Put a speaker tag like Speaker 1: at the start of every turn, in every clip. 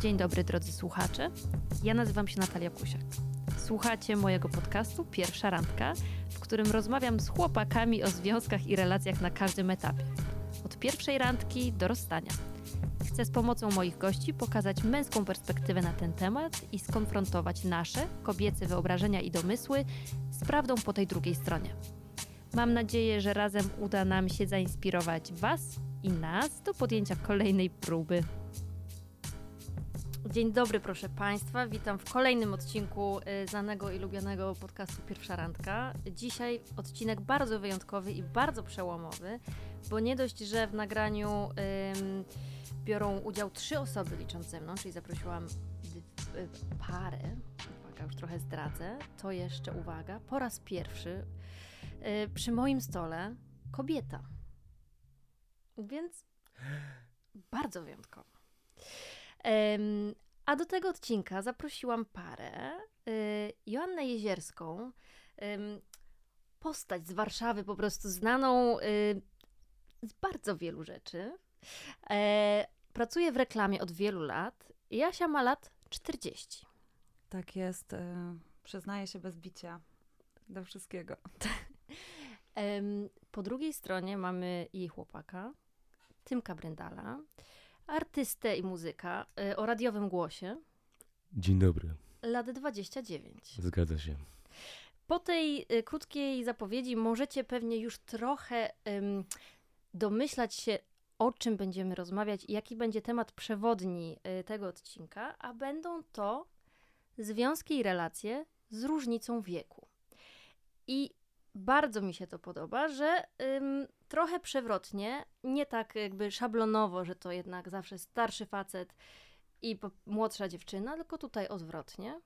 Speaker 1: Dzień dobry drodzy słuchacze. Ja nazywam się Natalia Kusiak. Słuchacie mojego podcastu Pierwsza Randka, w którym rozmawiam z chłopakami o związkach i relacjach na każdym etapie. Od pierwszej randki do rozstania. Chcę z pomocą moich gości pokazać męską perspektywę na ten temat i skonfrontować nasze, kobiece wyobrażenia i domysły z prawdą po tej drugiej stronie. Mam nadzieję, że razem uda nam się zainspirować Was i nas do podjęcia kolejnej próby. Dzień dobry, proszę Państwa. Witam w kolejnym odcinku y, znanego i lubianego podcastu Pierwsza Randka. Dzisiaj odcinek bardzo wyjątkowy i bardzo przełomowy, bo nie dość, że w nagraniu ym, biorą udział trzy osoby licząc ze mną, czyli zaprosiłam y, parę, uwaga, już trochę zdradzę, to jeszcze, uwaga, po raz pierwszy y, przy moim stole kobieta. Więc bardzo wyjątkowo. A do tego odcinka zaprosiłam parę, y, Joannę Jezierską, postać z Warszawy, po prostu znaną y, z bardzo wielu rzeczy. E, pracuje w reklamie od wielu lat. Jasia ma lat 40.
Speaker 2: Tak jest. y, Przyznaję się bez bicia do wszystkiego.
Speaker 1: Po drugiej stronie mamy jej chłopaka, Tymka Bryndala, artystę i muzyka y, o radiowym głosie,
Speaker 3: Dzień dobry,
Speaker 1: lat 29.
Speaker 3: zgadza się.
Speaker 1: Po tej y, krótkiej zapowiedzi możecie pewnie już trochę ym, domyślać się, o czym będziemy rozmawiać i jaki będzie temat przewodni y, tego odcinka, a będą to związki i relacje z różnicą wieku. I bardzo mi się to podoba, że ym, trochę przewrotnie, nie tak jakby szablonowo, że to jednak zawsze starszy facet i młodsza dziewczyna, tylko tutaj odwrotnie.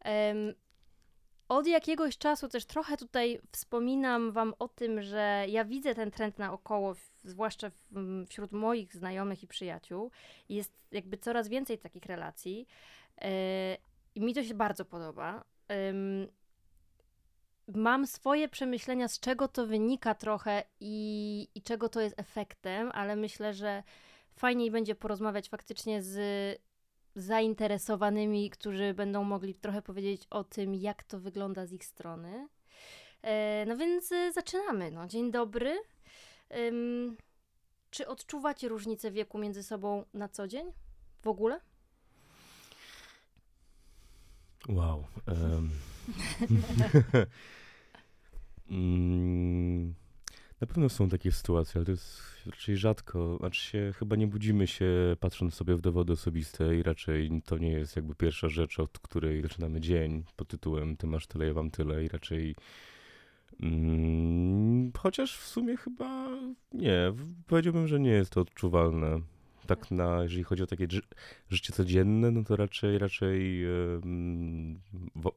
Speaker 1: Em, od jakiegoś czasu też trochę tutaj wspominam Wam o tym, że ja widzę ten trend naokoło, zwłaszcza w, wśród moich znajomych i przyjaciół. Jest jakby coraz więcej takich relacji e, i mi to się bardzo podoba. Mam swoje przemyślenia, z czego to wynika trochę i, i czego to jest efektem, ale myślę, że fajniej będzie porozmawiać faktycznie z zainteresowanymi, którzy będą mogli trochę powiedzieć o tym, jak to wygląda z ich strony. E, no więc e, zaczynamy. No, dzień dobry. Czy odczuwacie różnicę wieku między sobą na co dzień? W ogóle?
Speaker 3: Wow. em. Mm, Na pewno są takie sytuacje, ale to jest raczej rzadko. Znaczy się, chyba nie budzimy się patrząc sobie w dowody osobiste i raczej to nie jest jakby pierwsza rzecz, od której zaczynamy dzień pod tytułem ty masz tyle, ja mam tyle i raczej mm, chociaż w sumie chyba nie, powiedziałbym, że nie jest to odczuwalne. Tak na, jeżeli chodzi o takie ży- życie codzienne, no to raczej, raczej w,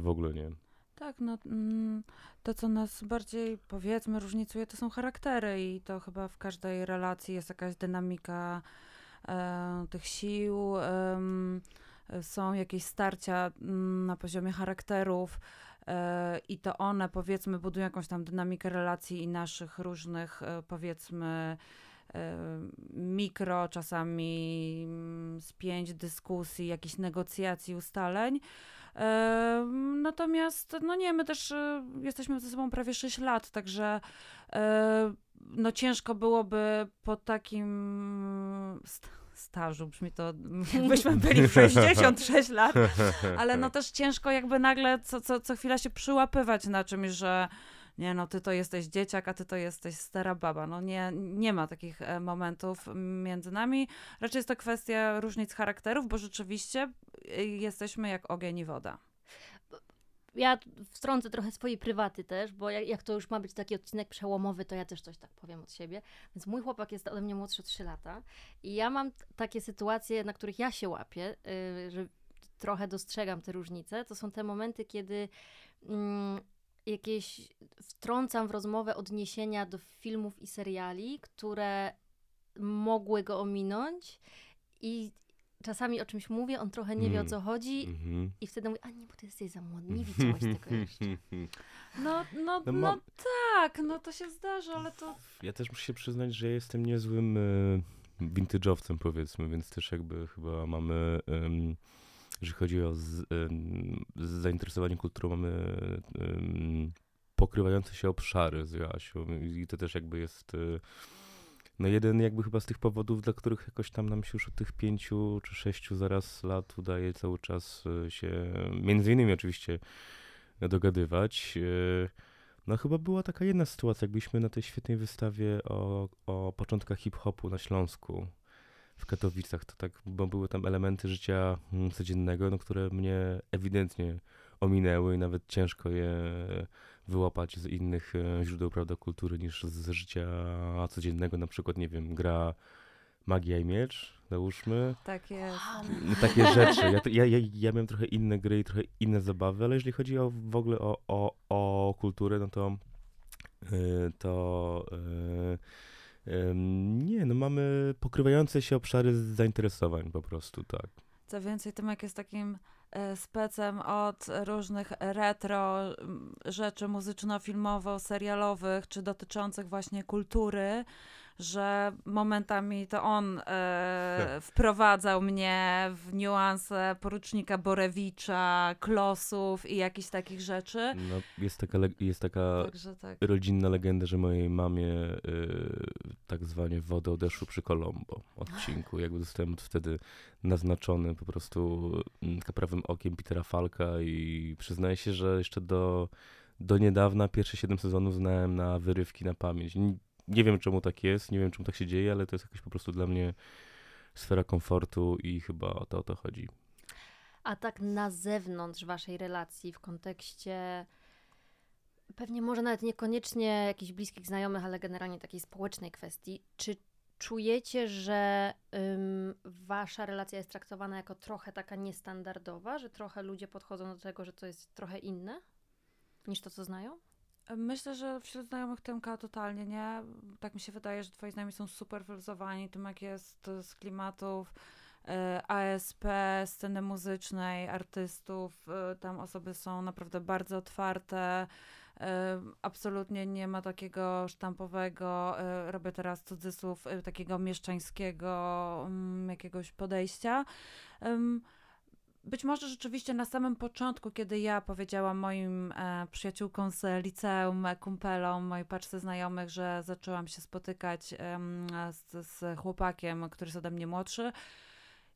Speaker 3: w ogóle nie.
Speaker 2: Tak, no mm, to, co nas bardziej, powiedzmy, różnicuje, to są charaktery i to chyba w każdej relacji jest jakaś dynamika e, tych sił, em, są jakieś starcia mm, na poziomie charakterów e, i to one, powiedzmy, budują jakąś tam dynamikę relacji i naszych różnych, e, powiedzmy, e, mikro, czasami mm, spięć, dyskusji, jakichś negocjacji, ustaleń. Natomiast, no nie, my też e, jesteśmy ze sobą prawie 6 lat, także no ciężko byłoby po takim st- stażu, brzmi to, jakbyśmy byli w 66 lat, ale no też ciężko jakby nagle co, co, co chwila się przyłapywać na czymś, że nie no, ty to jesteś dzieciak, a ty to jesteś stara baba. No nie, nie ma takich e, momentów między nami. Raczej jest to kwestia różnic charakterów, bo rzeczywiście e, jesteśmy jak ogień i woda.
Speaker 1: Ja wtrącę trochę swojej prywaty też, bo jak, jak to już ma być taki odcinek przełomowy, to ja też coś tak powiem od siebie. Więc mój chłopak jest ode mnie młodszy o 3 lata i ja mam takie sytuacje, na których ja się łapię, yy, że trochę dostrzegam te różnice. To są te momenty, kiedy mm, jakieś wtrącam w rozmowę odniesienia do filmów i seriali, które mogły go ominąć i czasami o czymś mówię, on trochę nie wie o
Speaker 3: Mm.
Speaker 1: co chodzi
Speaker 3: Mhm.
Speaker 1: i wtedy mówię, a nie, bo ty jesteś za młody, nie widziałeś tego jeszcze.
Speaker 2: No, no,
Speaker 3: No
Speaker 2: no, tak, no to się zdarza, ale to
Speaker 3: Ja też muszę się przyznać, że ja jestem niezłym e, vintage'owcem powiedzmy, więc też jakby chyba mamy, um, jeżeli chodzi o z, um, zainteresowanie kulturą, mamy pokrywające się obszary z Joasią i to też jakby jest y, no jeden jakby chyba z tych powodów, dla których jakoś tam nam się już od tych pięciu czy sześciu zaraz lat udaje cały czas y, się, między innymi oczywiście dogadywać. Y, no chyba była taka jedna sytuacja, jak byliśmy na tej świetnej wystawie o, o początkach hip-hopu na Śląsku w Katowicach, to tak, bo były tam elementy życia mm, codziennego, no, które mnie ewidentnie ominęły i nawet ciężko je wyłapać z innych e, źródeł prawda, kultury niż z życia codziennego, na przykład, nie wiem, gra Magia i Miecz, załóżmy.
Speaker 2: Tak jest.
Speaker 3: No, takie rzeczy. Ja, ja, ja, ja miałem trochę inne gry i trochę inne zabawy, ale jeżeli chodzi o, w ogóle o, o, o kulturę, no to yy, to yy, nie, no mamy pokrywające się obszary zainteresowań po prostu, tak.
Speaker 2: Co więcej, Tomek jest takim E, specem od różnych retro rzeczy muzyczno-filmowo-serialowych, czy dotyczących właśnie kultury, że momentami to on e, wprowadzał mnie w niuanse porucznika Borewicza, Klosów i jakichś takich rzeczy.
Speaker 3: No, jest taka, jest taka tak. rodzinna legenda, że mojej mamie y, tak zwanie wody odeszły przy Kolombo odcinku. Jakby zostałem wtedy naznaczony po prostu mm, okiem Petera Falka i przyznaję się, że jeszcze do, do niedawna pierwsze siedem sezonów znałem na wyrywki na pamięć. Nie wiem, czemu tak jest, nie wiem, czemu tak się dzieje, ale to jest jakoś po prostu dla mnie sfera komfortu i chyba o to o to chodzi.
Speaker 1: A tak na zewnątrz waszej relacji, w kontekście pewnie może nawet niekoniecznie jakichś bliskich znajomych, ale generalnie takiej społecznej kwestii, czy czujecie, że ym, wasza relacja jest traktowana jako trochę taka niestandardowa, że trochę ludzie podchodzą do tego, że to jest trochę inne niż to, co znają?
Speaker 2: Myślę, że wśród znajomych Tymka totalnie nie. Tak mi się wydaje, że twoi znajomi są super wyluzowani. Tymek jest z klimatów e, ASP, sceny muzycznej, artystów. E, tam osoby są naprawdę bardzo otwarte. E, absolutnie nie ma takiego sztampowego, robię teraz cudzysłów, takiego mieszczańskiego mm, jakiegoś podejścia. Być może rzeczywiście na samym początku, kiedy ja powiedziałam moim e, przyjaciółkom z liceum, kumpelom, mojej paczce znajomych, że zaczęłam się spotykać e, z, z chłopakiem, który jest ode mnie młodszy,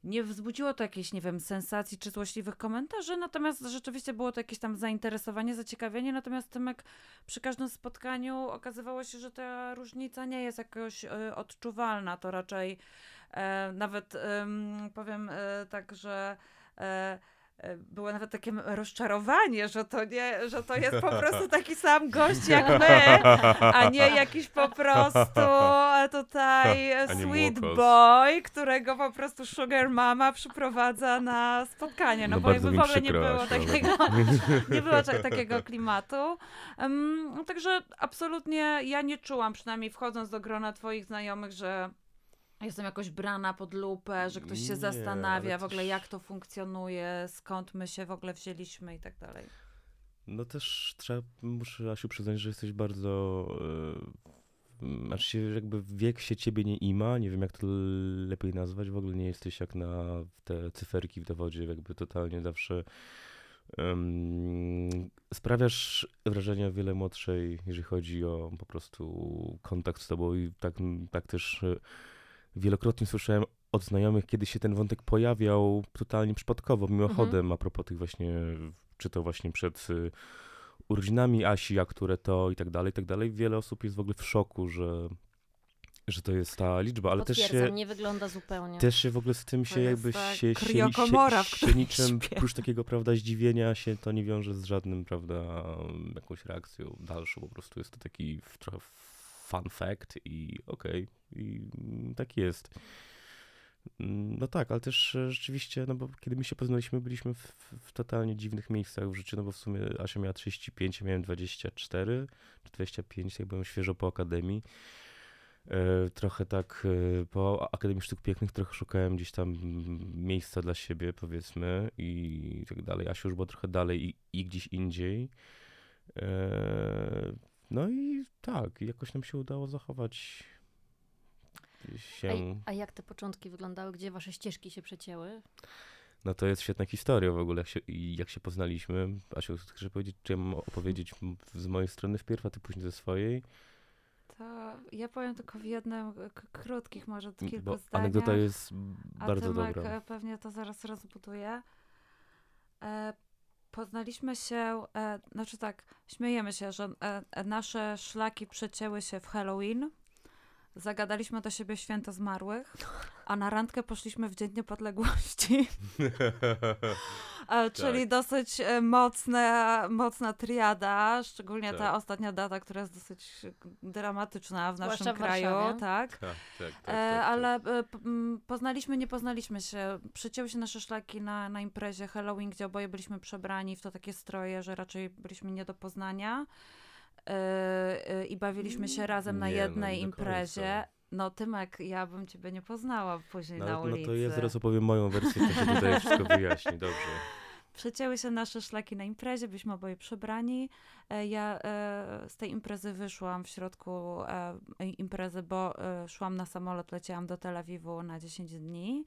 Speaker 2: nie wzbudziło to jakiejś, nie wiem, sensacji czy złośliwych komentarzy, natomiast rzeczywiście było to jakieś tam zainteresowanie, zaciekawienie, natomiast Tymek przy każdym spotkaniu okazywało się, że ta różnica nie jest jakoś y, odczuwalna, to raczej e, nawet powiem e, tak, że E, e, było nawet takie rozczarowanie, że to nie, że to jest po prostu taki sam gość jak my, a nie jakiś po prostu tutaj sweet boy, którego po prostu sugar mama przyprowadza na spotkanie. No, no bo jakby w ogóle nie było takiego, nie było takiego klimatu. Um, także absolutnie ja nie czułam, przynajmniej wchodząc do grona twoich znajomych, że jestem jakoś brana pod lupę, że ktoś się nie, zastanawia w ogóle jak to funkcjonuje, skąd my się w ogóle wzięliśmy i tak dalej.
Speaker 3: No też trzeba, muszę Asiu przyznać, że jesteś bardzo, yy, znaczy się jakby wiek się ciebie nie ima, nie wiem jak to lepiej nazwać, w ogóle nie jesteś jak na te cyferki w dowodzie, jakby totalnie zawsze um, sprawiasz wrażenie o wiele młodszej, jeżeli chodzi o po prostu kontakt z tobą i tak, tak też wielokrotnie słyszałem od znajomych, kiedy się ten wątek pojawiał totalnie przypadkowo, mimochodem, mhm. a propos tych właśnie, czy to właśnie przed y, urodzinami Asi, a które to i tak dalej, i tak dalej. Wiele osób jest w ogóle w szoku, że że to jest ta liczba, ale też się...
Speaker 1: nie wygląda zupełnie.
Speaker 3: Też się w ogóle z tym się jakby się, się, się, się, niczym, oprócz takiego, prawda, zdziwienia się to nie wiąże z żadnym, prawda, jakąś reakcją dalszą, po prostu jest to taki trochę fun fact i okej, okay, i tak jest. No tak, ale też e, rzeczywiście, no bo kiedy my się poznaliśmy, byliśmy w, w, totalnie dziwnych miejscach w życiu, no bo w sumie Asia miała 35, ja miałem 24 czy 25, jak byłem świeżo po akademii. E, trochę tak e, po Akademii Sztuk Pięknych trochę szukałem gdzieś tam miejsca dla siebie, powiedzmy, i tak dalej. Asia już była trochę dalej i, i gdzieś indziej. No i tak, jakoś nam się udało zachować się...
Speaker 1: A, a jak te początki wyglądały? Gdzie wasze ścieżki się przecięły?
Speaker 3: No to jest świetna historia w ogóle, jak się, jak się poznaliśmy. Asiu, chcesz powiedzieć, czy ja mam opowiedzieć z mojej strony wpierw, a ty później ze swojej?
Speaker 2: To ja powiem tylko w jednym, krótkich może kilku
Speaker 3: Bo
Speaker 2: zdaniach.
Speaker 3: anegdota jest
Speaker 2: A
Speaker 3: bardzo
Speaker 2: Tymek
Speaker 3: dobra.
Speaker 2: e, pewnie to zaraz rozbuduje. E, poznaliśmy się, e, znaczy tak, śmiejemy się, że e, nasze szlaki przecięły się w Halloween. Zagadaliśmy do siebie święta zmarłych, a na randkę poszliśmy w Dzień Niepodległości. E, Czyli
Speaker 3: Tak.
Speaker 2: dosyć e, mocna, mocna triada, szczególnie ta
Speaker 3: Tak.
Speaker 2: ostatnia data, która jest dosyć dramatyczna w
Speaker 1: Zwłaszcza
Speaker 2: naszym
Speaker 1: w
Speaker 2: kraju, tak.
Speaker 3: tak, tak, tak,
Speaker 2: E,
Speaker 3: tak,
Speaker 2: ale poznaliśmy, nie poznaliśmy się. Przycięły się nasze szlaki na, na imprezie Halloween, gdzie oboje byliśmy przebrani w to takie stroje, że raczej byliśmy nie do poznania. I bawiliśmy się razem na
Speaker 3: Nie, no,
Speaker 2: jednej
Speaker 3: do
Speaker 2: imprezie. No Tymek, ja bym ciebie nie poznała później
Speaker 3: No,
Speaker 2: na
Speaker 3: no
Speaker 2: ulicy.
Speaker 3: to ja zaraz opowiem moją wersję, to się tutaj wszystko wyjaśni, dobrze.
Speaker 2: Przecięły się nasze szlaki na imprezie, byliśmy oboje przebrani. E, Ja e, z tej imprezy wyszłam w środku e, imprezy, bo szłam na samolot, leciałam do Tel Awiwu na 10 dni.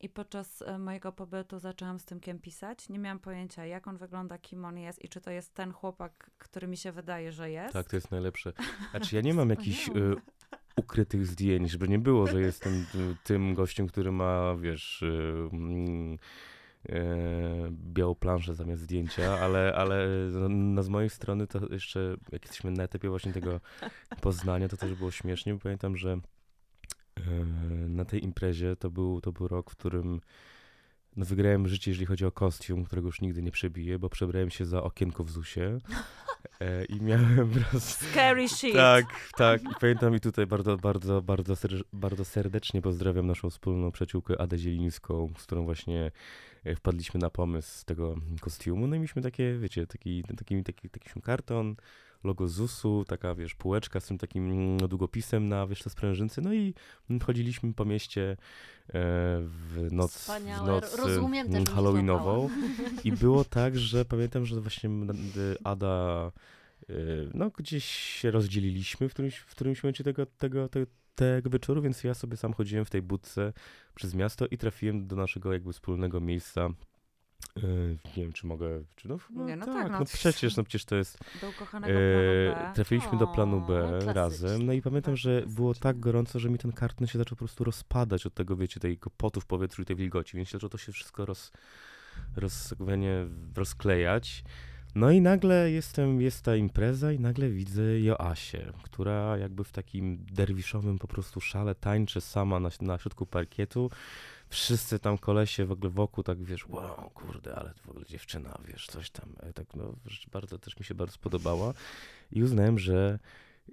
Speaker 2: I podczas mojego pobytu zaczęłam z Tymkiem pisać. Nie miałam pojęcia, jak on wygląda, kim on jest i czy to jest ten chłopak, który mi się wydaje, że jest.
Speaker 3: Tak, to jest najlepsze. Znaczy ja nie mam jakichś ukrytych zdjęć, żeby nie było, że jestem tym gościem, który ma, wiesz, y, mm, e, białą planszę zamiast zdjęcia, ale, ale no, no, z mojej strony to jeszcze, jak jesteśmy na etapie właśnie tego poznania, to też było śmiesznie, bo pamiętam, że e, na tej imprezie to był, to był rok, w którym wygrałem życie, jeżeli chodzi o kostium, którego już nigdy nie przebiję, bo przebrałem się za okienko w ZUSie e, i miałem raz...
Speaker 2: Scary shit.
Speaker 3: Tak, tak. I pamiętam i tutaj bardzo, bardzo, bardzo, ser- bardzo serdecznie pozdrawiam naszą wspólną przyjaciółkę Adę Zielińską, z którą właśnie e, wpadliśmy na pomysł tego kostiumu. No i mieliśmy takie, wiecie, taki, taki, taki, taki karton, logo ZUS-u, taka, wiesz, półeczka z tym takim długopisem na, wiesz, te sprężynce. No i chodziliśmy po mieście e, w noc, w noc
Speaker 1: Rozumiem, też bym się
Speaker 3: halloweenową. I było tak, że pamiętam, że właśnie y, Ada, y, no gdzieś się rozdzieliliśmy w którymś, w którymś momencie tego, tego, tego, tego wieczoru, więc ja sobie sam chodziłem w tej budce przez miasto i trafiłem do naszego jakby wspólnego miejsca. Y, Nie wiem, czy mogę, czy no,
Speaker 2: Nie, no tak,
Speaker 3: tak,
Speaker 2: no
Speaker 3: no przecież, no przecież to jest,
Speaker 2: Do ukochanego
Speaker 3: e,
Speaker 2: planu B.
Speaker 3: trafiliśmy do planu
Speaker 1: O,
Speaker 3: B razem, no i pamiętam,
Speaker 2: Bardzo
Speaker 3: że było tak gorąco, że mi ten karton się zaczął po prostu rozpadać od tego, wiecie, tej potu w powietrzu i tej wilgoci, więc zaczęło to się wszystko roz, roz, rozklejać. No i nagle jestem, jest ta impreza i nagle widzę Joasię, która jakby w takim derwiszowym po prostu szale tańczy sama na, na środku parkietu. Wszyscy tam kolesie w ogóle wokół tak, wiesz, wow, kurde, ale w ogóle dziewczyna, wiesz, coś tam, e, tak no, bardzo, też mi się bardzo spodobała i uznałem, że,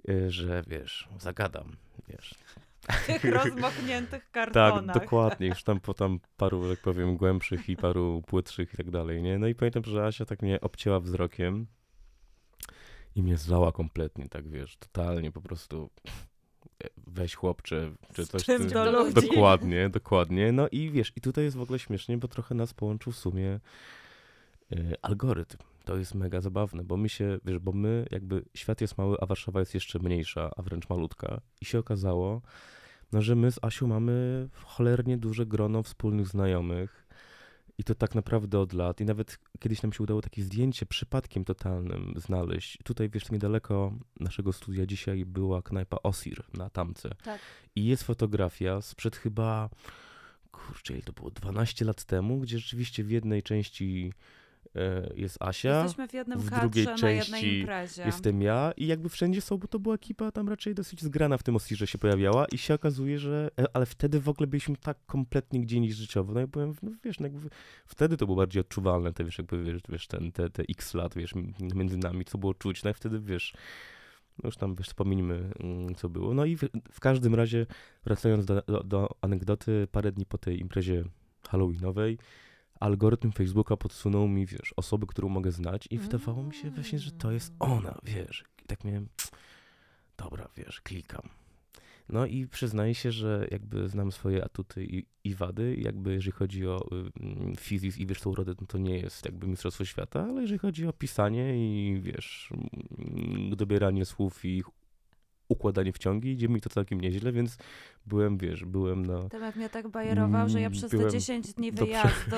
Speaker 3: e, że wiesz, zagadam, wiesz,
Speaker 2: tych rozmokniętych
Speaker 3: tak,
Speaker 2: kartonach.
Speaker 3: dokładnie. Już tam po tam paru, jak powiem, głębszych i paru płytszych i tak dalej, nie? No i pamiętam, że Asia tak mnie obcięła wzrokiem i mnie zlała kompletnie, tak wiesz, totalnie po prostu weź chłopcze, czy coś.
Speaker 2: czym
Speaker 3: ty-
Speaker 2: do ludzi.
Speaker 3: Dokładnie, dokładnie. No i wiesz, i tutaj jest w ogóle śmiesznie, bo trochę nas połączył w sumie e, algorytm. To jest mega zabawne, bo my się, wiesz, bo my jakby świat jest mały, a Warszawa jest jeszcze mniejsza, a wręcz malutka. I się okazało, no, że my z Asią mamy cholernie duże grono wspólnych znajomych. I to tak naprawdę od lat. I nawet kiedyś nam się udało takie zdjęcie przypadkiem totalnym znaleźć. Tutaj, wiesz, niedaleko naszego studia dzisiaj była knajpa Osir na Tamce.
Speaker 1: Tak.
Speaker 3: I jest fotografia sprzed chyba, kurczę, to było, 12 lat temu, gdzie rzeczywiście w jednej części jest Asia,
Speaker 2: Jesteśmy w jednym
Speaker 3: w drugiej
Speaker 2: na
Speaker 3: części
Speaker 2: jednej imprezie.
Speaker 3: jestem ja i jakby wszędzie są, bo to była ekipa tam raczej dosyć zgrana w tym Osirze się pojawiała i się okazuje, że, e, ale wtedy w ogóle byliśmy tak kompletnie gdzie niż życiowo, no i byłem, no wiesz, no jakby wtedy to było bardziej odczuwalne, te wiesz, jakby wiesz, wiesz ten, te, te x lat, wiesz, między nami, co było czuć, no i wtedy wiesz, no już tam, wiesz, wspomnijmy, mm, co było. No i w, w każdym razie, wracając do, do, do anegdoty, parę dni po tej imprezie halloweenowej, algorytm Facebooka podsunął mi, wiesz, osoby, którą mogę znać i wydawało mi się właśnie, że to jest ona, wiesz. I tak miałem, dobra, wiesz, klikam. No i przyznaję się, że jakby znam swoje atuty i, i wady, jakby jeżeli chodzi o y, fizis i wiesz, tą urodę, no to nie jest jakby mistrzostwo świata, ale jeżeli chodzi o pisanie i wiesz, mm, dobieranie słów i ich układanie w ciągi, idzie mi to całkiem nieźle, więc byłem, wiesz, byłem na...
Speaker 2: Temat mnie tak bajerował, że ja przez
Speaker 3: byłem
Speaker 2: te 10 dni wyjazdu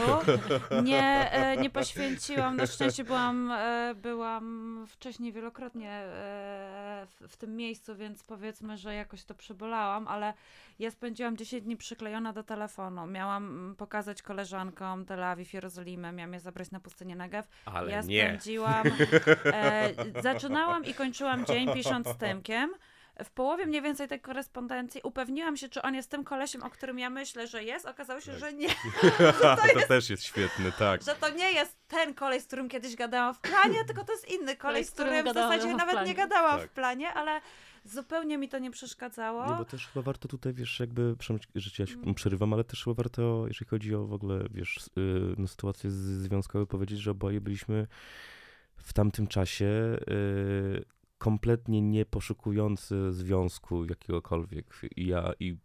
Speaker 2: nie, e, nie poświęciłam, na szczęście byłam, e, byłam wcześniej wielokrotnie e, w, w tym miejscu, więc powiedzmy, że jakoś to przebolałam, ale ja spędziłam 10 dni przyklejona do telefonu. Miałam pokazać koleżankom Tel Awiw, Jerozolimę, miałam je zabrać na pustynię Negev.
Speaker 3: Ale
Speaker 2: ja
Speaker 3: nie.
Speaker 2: spędziłam. Zaczynałam i kończyłam dzień pisząc z Tymkiem. W połowie mniej więcej tej korespondencji upewniłam się, czy on jest tym kolesiem, o którym ja myślę, że jest. Okazało się,
Speaker 3: Tak.
Speaker 2: że nie.
Speaker 3: to też jest świetne, tak.
Speaker 2: Że to nie jest ten kolej, z którym kiedyś gadałam w planie, tylko to jest inny kolej, z którym w zasadzie nawet
Speaker 1: planie.
Speaker 2: nie gadałam
Speaker 3: Tak.
Speaker 2: w planie, ale zupełnie mi to nie przeszkadzało.
Speaker 3: Nie, bo też chyba warto tutaj, wiesz, jakby, że ci ja się
Speaker 2: Mm.
Speaker 3: przerywam, ale też chyba warto, jeżeli chodzi o w ogóle, wiesz, s- y, no, sytuacje z- związkowe, powiedzieć, że oboje byliśmy w tamtym czasie y, kompletnie nie poszukujący związku jakiegokolwiek. I ja, i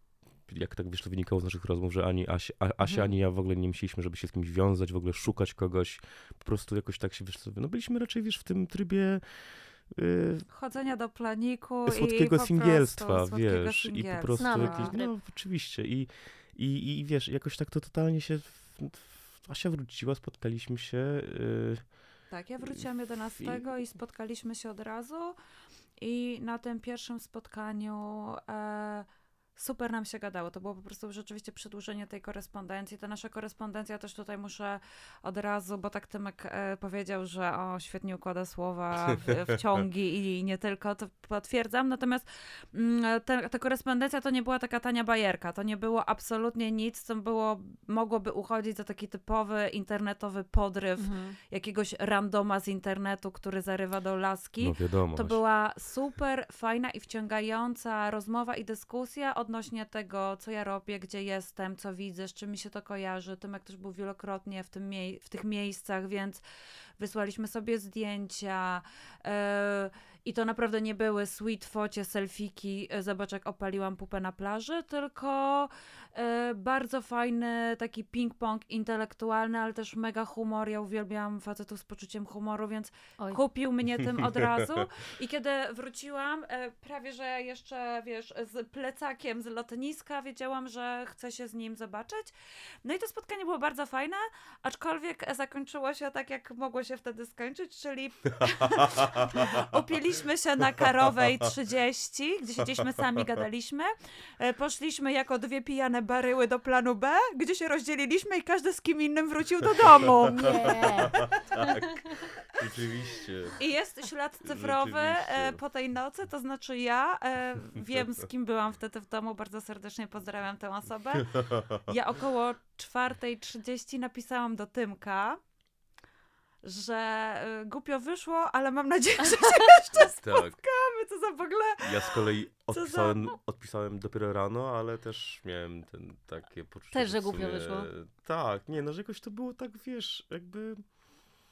Speaker 3: jak tak, wiesz, to wynikało z naszych rozmów, że ani Asia, A, Asia
Speaker 1: Mhm.
Speaker 3: ani ja w ogóle nie myśleliśmy, żeby się z kimś wiązać, w ogóle szukać kogoś. Po prostu jakoś tak się, wiesz, sobie, no byliśmy raczej, wiesz, w tym trybie y,
Speaker 2: Chodzenia do planiku i
Speaker 3: słodkiego
Speaker 2: po
Speaker 3: singielstwa,
Speaker 2: prostu słodkiego
Speaker 3: wiesz, i po
Speaker 2: singielstwa.
Speaker 3: prostu
Speaker 1: Znamy
Speaker 3: jakieś, no oczywiście i, i, i wiesz, jakoś tak to totalnie się, w, w, Asia wróciła, spotkaliśmy się, y,
Speaker 2: Tak, ja wróciłam 11 i spotkaliśmy się od razu. I na tym pierwszym spotkaniu e, super nam się gadało. To było po prostu rzeczywiście przedłużenie tej korespondencji. Ta nasza korespondencja też tutaj muszę od razu, bo tak Tymek e, powiedział, że o, świetnie układa słowa w, w ciągi i nie tylko, to potwierdzam. Natomiast mm, ta, ta korespondencja to nie była taka tania bajerka. To nie było absolutnie nic, co było, mogłoby uchodzić za taki typowy internetowy podryw
Speaker 1: Mhm.
Speaker 2: jakiegoś randoma z internetu, który zarywa do laski.
Speaker 3: no wiadomo.
Speaker 2: To była super fajna i wciągająca rozmowa i dyskusja odnośnie tego, co ja robię, gdzie jestem, co widzę, z czym mi się to kojarzy. Tymek też był wielokrotnie w, tym mie- w tych miejscach, więc wysłaliśmy sobie zdjęcia. e, I to naprawdę nie były sweet focie, selfiki, e, zobacz jak opaliłam pupę na plaży, tylko e, bardzo fajny taki ping-pong intelektualny, ale też mega humor. Ja uwielbiam facetów z poczuciem humoru, więc
Speaker 1: Oj.
Speaker 2: kupił mnie tym od razu. I kiedy wróciłam, prawie że jeszcze, wiesz, z plecakiem z lotniska, wiedziałam, że chcę się z nim zobaczyć. No i to spotkanie było bardzo fajne, aczkolwiek zakończyło się tak, jak mogło się wtedy skończyć, czyli upiliśmy się na Karowej 30, gdzie siedzieliśmy sami, gadaliśmy. E, Poszliśmy jako dwie pijane baryły do planu B, gdzie się rozdzieliliśmy i każdy z kim innym wrócił do domu.
Speaker 1: Nie.
Speaker 3: tak, rzeczywiście.
Speaker 2: I jest ślad cyfrowy e, po tej nocy, to znaczy ja e, wiem z kim byłam wtedy w domu, bardzo serdecznie pozdrawiam tę osobę. Ja około 4.30 napisałam do Tymka, że e, głupio wyszło, ale mam nadzieję, że się
Speaker 3: Tak,
Speaker 2: spotkamy, co za w ogóle...
Speaker 3: ja z kolei
Speaker 2: za-
Speaker 3: odpisałem, odpisałem dopiero rano, ale też miałem ten takie poczucie,
Speaker 1: Też, że
Speaker 3: w
Speaker 1: głupio
Speaker 3: sumie-
Speaker 1: wyszło.
Speaker 3: Tak, nie, no że jakoś to było tak, wiesz, jakby...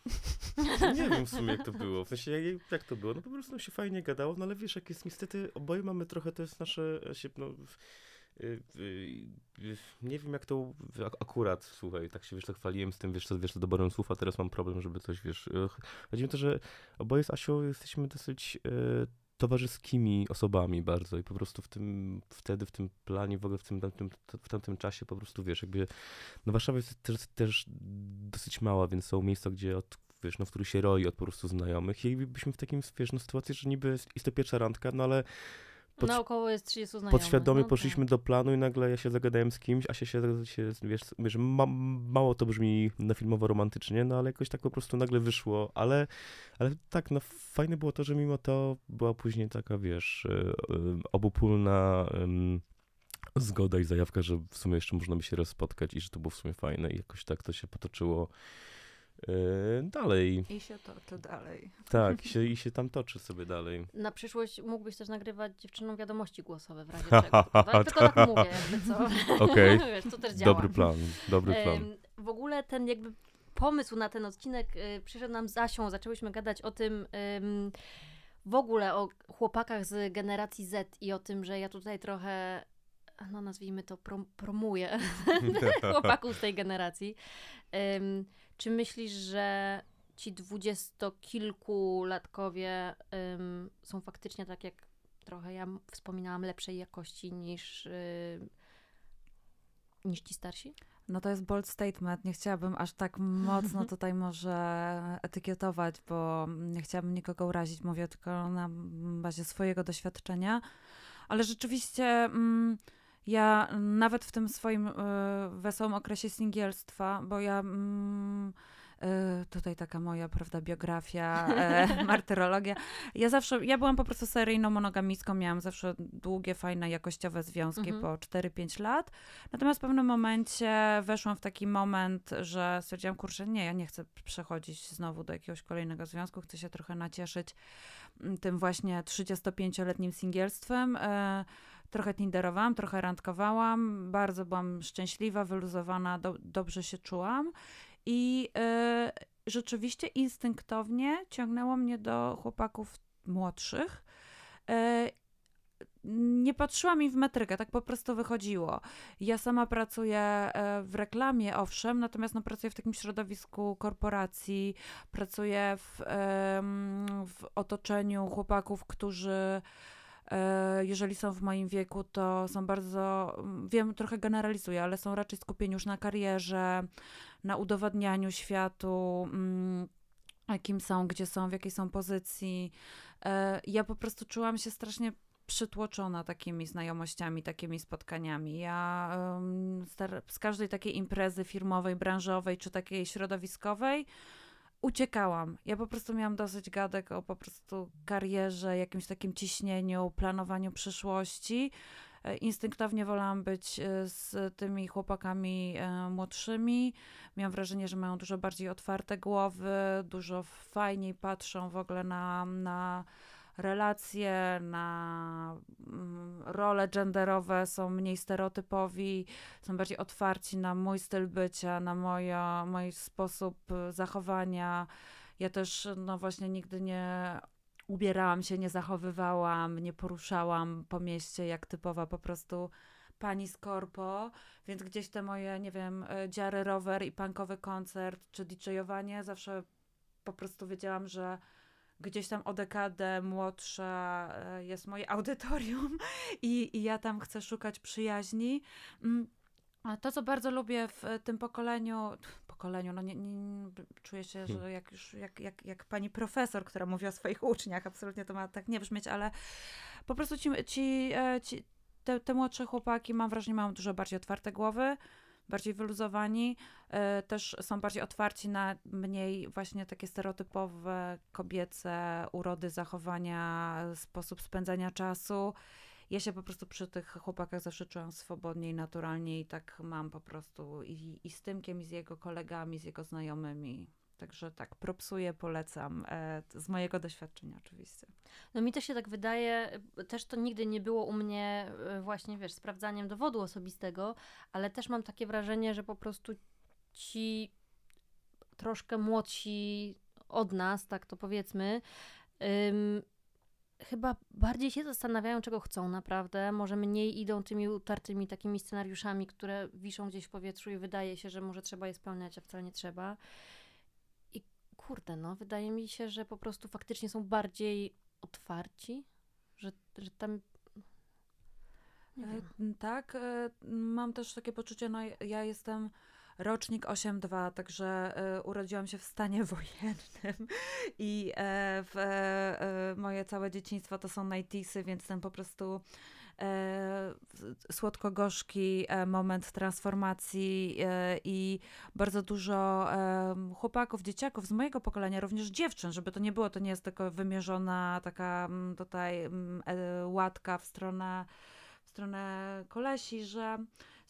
Speaker 3: Nie wiem w sumie jak to było, w sensie jak, jak to było, no po prostu się fajnie gadało, no ale wiesz, jak jest niestety, oboje mamy trochę, to jest nasze, się, no, y, y, y, nie wiem jak to akurat, słuchaj, tak się wiesz, tak chwaliłem z tym, wiesz, co, wiesz, to doborem słów, a teraz mam problem, żeby coś, wiesz, y, chodzi mi o to, że oboje z Asią jesteśmy dosyć y, towarzyskimi osobami bardzo i po prostu w tym, wtedy w tym planie, w ogóle w tym tamtym, w tamtym czasie po prostu, wiesz, jakby, no Warszawa jest też, też dosyć mała, więc są miejsca, gdzie od, wiesz, no w których się roi od po prostu znajomych i byliśmy w takim, wiesz, no sytuacji, że niby jest to pierwsza randka, no ale Pod-
Speaker 1: Naokoło jest 30 znajomych.
Speaker 3: podświadomie
Speaker 1: no
Speaker 3: poszliśmy
Speaker 1: tak.
Speaker 3: do planu i nagle ja się zagadałem z kimś, a się, się, się wiesz, wiesz ma, mało to brzmi na filmowo romantycznie, no ale jakoś tak po prostu nagle wyszło, ale, ale tak, no fajne było to, że mimo to była później taka, wiesz, e, e, obopólna zgoda i zajawka, że w sumie jeszcze można by się raz spotkać i że to było w sumie fajne i jakoś tak to się potoczyło dalej.
Speaker 2: I się toczy dalej.
Speaker 3: Tak, i się, i się tam toczy sobie dalej.
Speaker 1: Na przyszłość mógłbyś też nagrywać dziewczynom wiadomości głosowe w razie czego. Tak? Tylko tak mówię, jakby co.
Speaker 3: Okej.
Speaker 1: Wiesz, to też działa.
Speaker 3: Dobry plan, dobry plan.
Speaker 1: W ogóle ten jakby pomysł na ten odcinek y, przyszedł nam z Asią. Zaczęłyśmy gadać o tym ym, w ogóle o chłopakach z generacji Z i o tym, że ja tutaj trochę no nazwijmy to prom promuję chłopaków z tej generacji. Ym, czy myślisz, że ci dwudziestokilkulatkowie ym, są faktycznie tak jak trochę ja wspominałam lepszej jakości niż, yy, niż ci starsi?
Speaker 2: No to jest bold statement. Nie chciałabym aż tak mocno tutaj może etykietować, bo nie chciałabym nikogo urazić. Mówię tylko na bazie swojego doświadczenia. Ale rzeczywiście mm, ja nawet w tym swoim y, wesołym okresie singielstwa, bo ja... Mm, E, tutaj taka moja, prawda, biografia, e, martyrologia. Ja zawsze, ja byłam po prostu seryjną monogamistką, miałam zawsze długie, fajne, jakościowe związki mhm. po 4-5 lat. Natomiast w pewnym momencie weszłam w taki moment, że stwierdziłam, kurczę, nie, ja nie chcę przechodzić znowu do jakiegoś kolejnego związku, chcę się trochę nacieszyć mm, tym właśnie 35-letnim singielstwem. E, trochę tinderowałam, trochę randkowałam, bardzo byłam szczęśliwa, wyluzowana, do, dobrze się czułam. I y, rzeczywiście instynktownie ciągnęło mnie do chłopaków młodszych. Y, nie patrzyłam im w metrykę, tak po prostu wychodziło. Ja sama pracuję e, w reklamie, owszem, natomiast no, pracuję w takim środowisku korporacji, pracuję w, w otoczeniu chłopaków, którzy E, jeżeli są w moim wieku, to są bardzo, wiem, trochę generalizuję, ale są raczej skupieni już na karierze, na udowadnianiu światu, mm, kim są, gdzie są, w jakiej są pozycji. E, ja po prostu czułam się strasznie przytłoczona takimi znajomościami, takimi spotkaniami. Ja z każdej takiej imprezy firmowej, branżowej czy takiej środowiskowej uciekałam. Ja po prostu miałam dosyć gadek o po prostu karierze, jakimś takim ciśnieniu, planowaniu przyszłości. E, instynktownie wolałam być e, z tymi chłopakami e, młodszymi. Miałam wrażenie, że mają dużo bardziej otwarte głowy, dużo fajniej patrzą w ogóle na, na relacje, na mm, role genderowe są mniej stereotypowi, są bardziej otwarci na mój styl bycia, na moja, mój sposób zachowania. Ja też, no właśnie, nigdy nie ubierałam się, nie zachowywałam, nie poruszałam po mieście jak typowa po prostu pani z korpo, więc gdzieś te moje, nie wiem, e, dziary rower i punkowy koncert czy DJ-owanie zawsze po prostu wiedziałam, że gdzieś tam o dekadę młodsza e, jest moje audytorium i, i ja tam chcę szukać przyjaźni. Mm, to, co bardzo lubię w tym pokoleniu, pokoleniu, no nie, nie, czuję się, że hmm. jak już, jak, jak, jak pani profesor, która mówi o swoich uczniach, absolutnie to ma tak nie brzmieć, ale po prostu ci, ci, e, ci te, te młodsze chłopaki, mam wrażenie, mają dużo bardziej otwarte głowy, bardziej wyluzowani, e, też są bardziej otwarci na mniej właśnie takie stereotypowe kobiece urody, zachowania, sposób spędzania czasu. Ja się po prostu przy tych chłopakach zawsze czułam swobodniej, naturalnie i tak mam po prostu i, i z Tymkiem, i z jego kolegami, z jego znajomymi. Także tak, propsuję, polecam e, z mojego doświadczenia oczywiście.
Speaker 1: No mi też się tak wydaje, też to nigdy nie było u mnie e, właśnie, wiesz, sprawdzaniem dowodu osobistego, ale też mam takie wrażenie, że po prostu ci troszkę młodsi od nas, tak to powiedzmy, ym, chyba bardziej się zastanawiają, czego chcą naprawdę. Może mniej idą tymi utartymi takimi scenariuszami, które wiszą gdzieś w powietrzu i wydaje się, że może trzeba je spełniać, a wcale nie trzeba kurde, no, wydaje mi się, że po prostu faktycznie są bardziej otwarci, że, że tam.
Speaker 2: E, tak, e, mam też takie poczucie, no ja jestem rocznik 8-2, także e, urodziłam się w stanie wojennym i w, moje całe dzieciństwo to są 90 więc ten po prostu słodko-gorzki e, moment transformacji e, i bardzo dużo e, chłopaków, dzieciaków z mojego pokolenia, również dziewczyn, żeby to nie było, to nie jest tylko wymierzona taka mm, tutaj mm, e, łatka w stronę, w stronę kolesi, że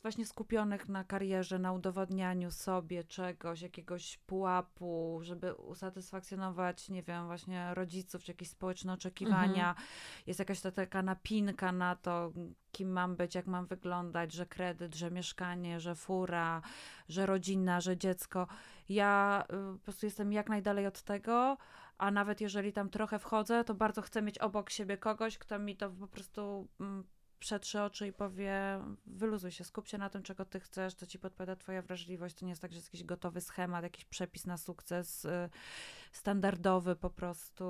Speaker 2: właśnie skupionych na karierze, na udowodnianiu sobie czegoś, jakiegoś pułapu, żeby usatysfakcjonować, nie wiem, właśnie rodziców, czy jakieś społeczne oczekiwania. Mhm. Jest jakaś ta taka napinka na to, kim mam być, jak mam wyglądać, że kredyt, że mieszkanie, że fura, że rodzina, że dziecko. Ja y, po prostu jestem jak najdalej od tego, a nawet jeżeli tam trochę wchodzę, to bardzo chcę mieć obok siebie kogoś, kto mi to po prostu przetrze oczy i powie, wyluzuj się, skup się na tym, czego ty chcesz, to ci podpowiada twoja wrażliwość. To nie jest tak, że jest jakiś gotowy schemat, jakiś przepis na sukces y, standardowy po prostu,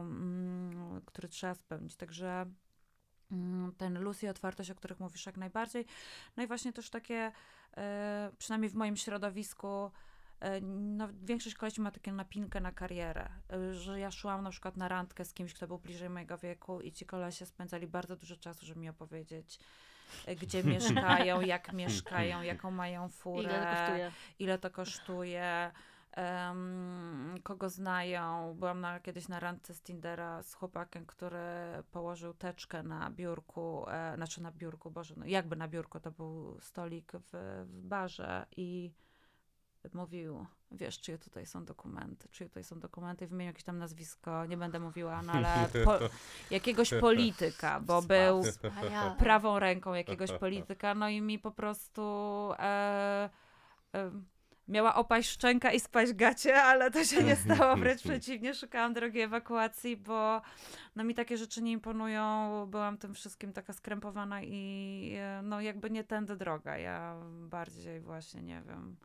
Speaker 2: mm, który trzeba spełnić. Także mm, ten luz i otwartość, o których mówisz jak najbardziej. No i właśnie też takie, e, przynajmniej w moim środowisku, no, większość kolesi ma takie napinkę na karierę, e, że ja szłam na przykład na randkę z kimś, kto był bliżej mojego wieku i ci kolesie spędzali bardzo dużo czasu, żeby mi opowiedzieć, e, gdzie mieszkają, jak mieszkają, jaką mają furę,
Speaker 1: Ile to kosztuje?
Speaker 2: ile to kosztuje, em, kogo znają. Byłam na, kiedyś na randce z Tindera z chłopakiem, który położył teczkę na biurku, e, znaczy na biurku, Boże, no jakby na biurku, to był stolik w, w barze i mówił, wiesz, czyje tutaj są dokumenty, czyje tutaj są dokumenty, wymienił jakieś tam nazwisko, nie będę mówiła, no ale po, jakiegoś polityka, bo był prawą ręką jakiegoś polityka, no i mi po prostu e, e, miała opaść szczęka i spaść gacie, ale to się nie stało, wręcz przeciwnie, szukałam drogi ewakuacji, bo no mi takie rzeczy nie imponują, byłam tym wszystkim taka skrępowana i e, no jakby nie tędy droga, ja bardziej właśnie, nie wiem,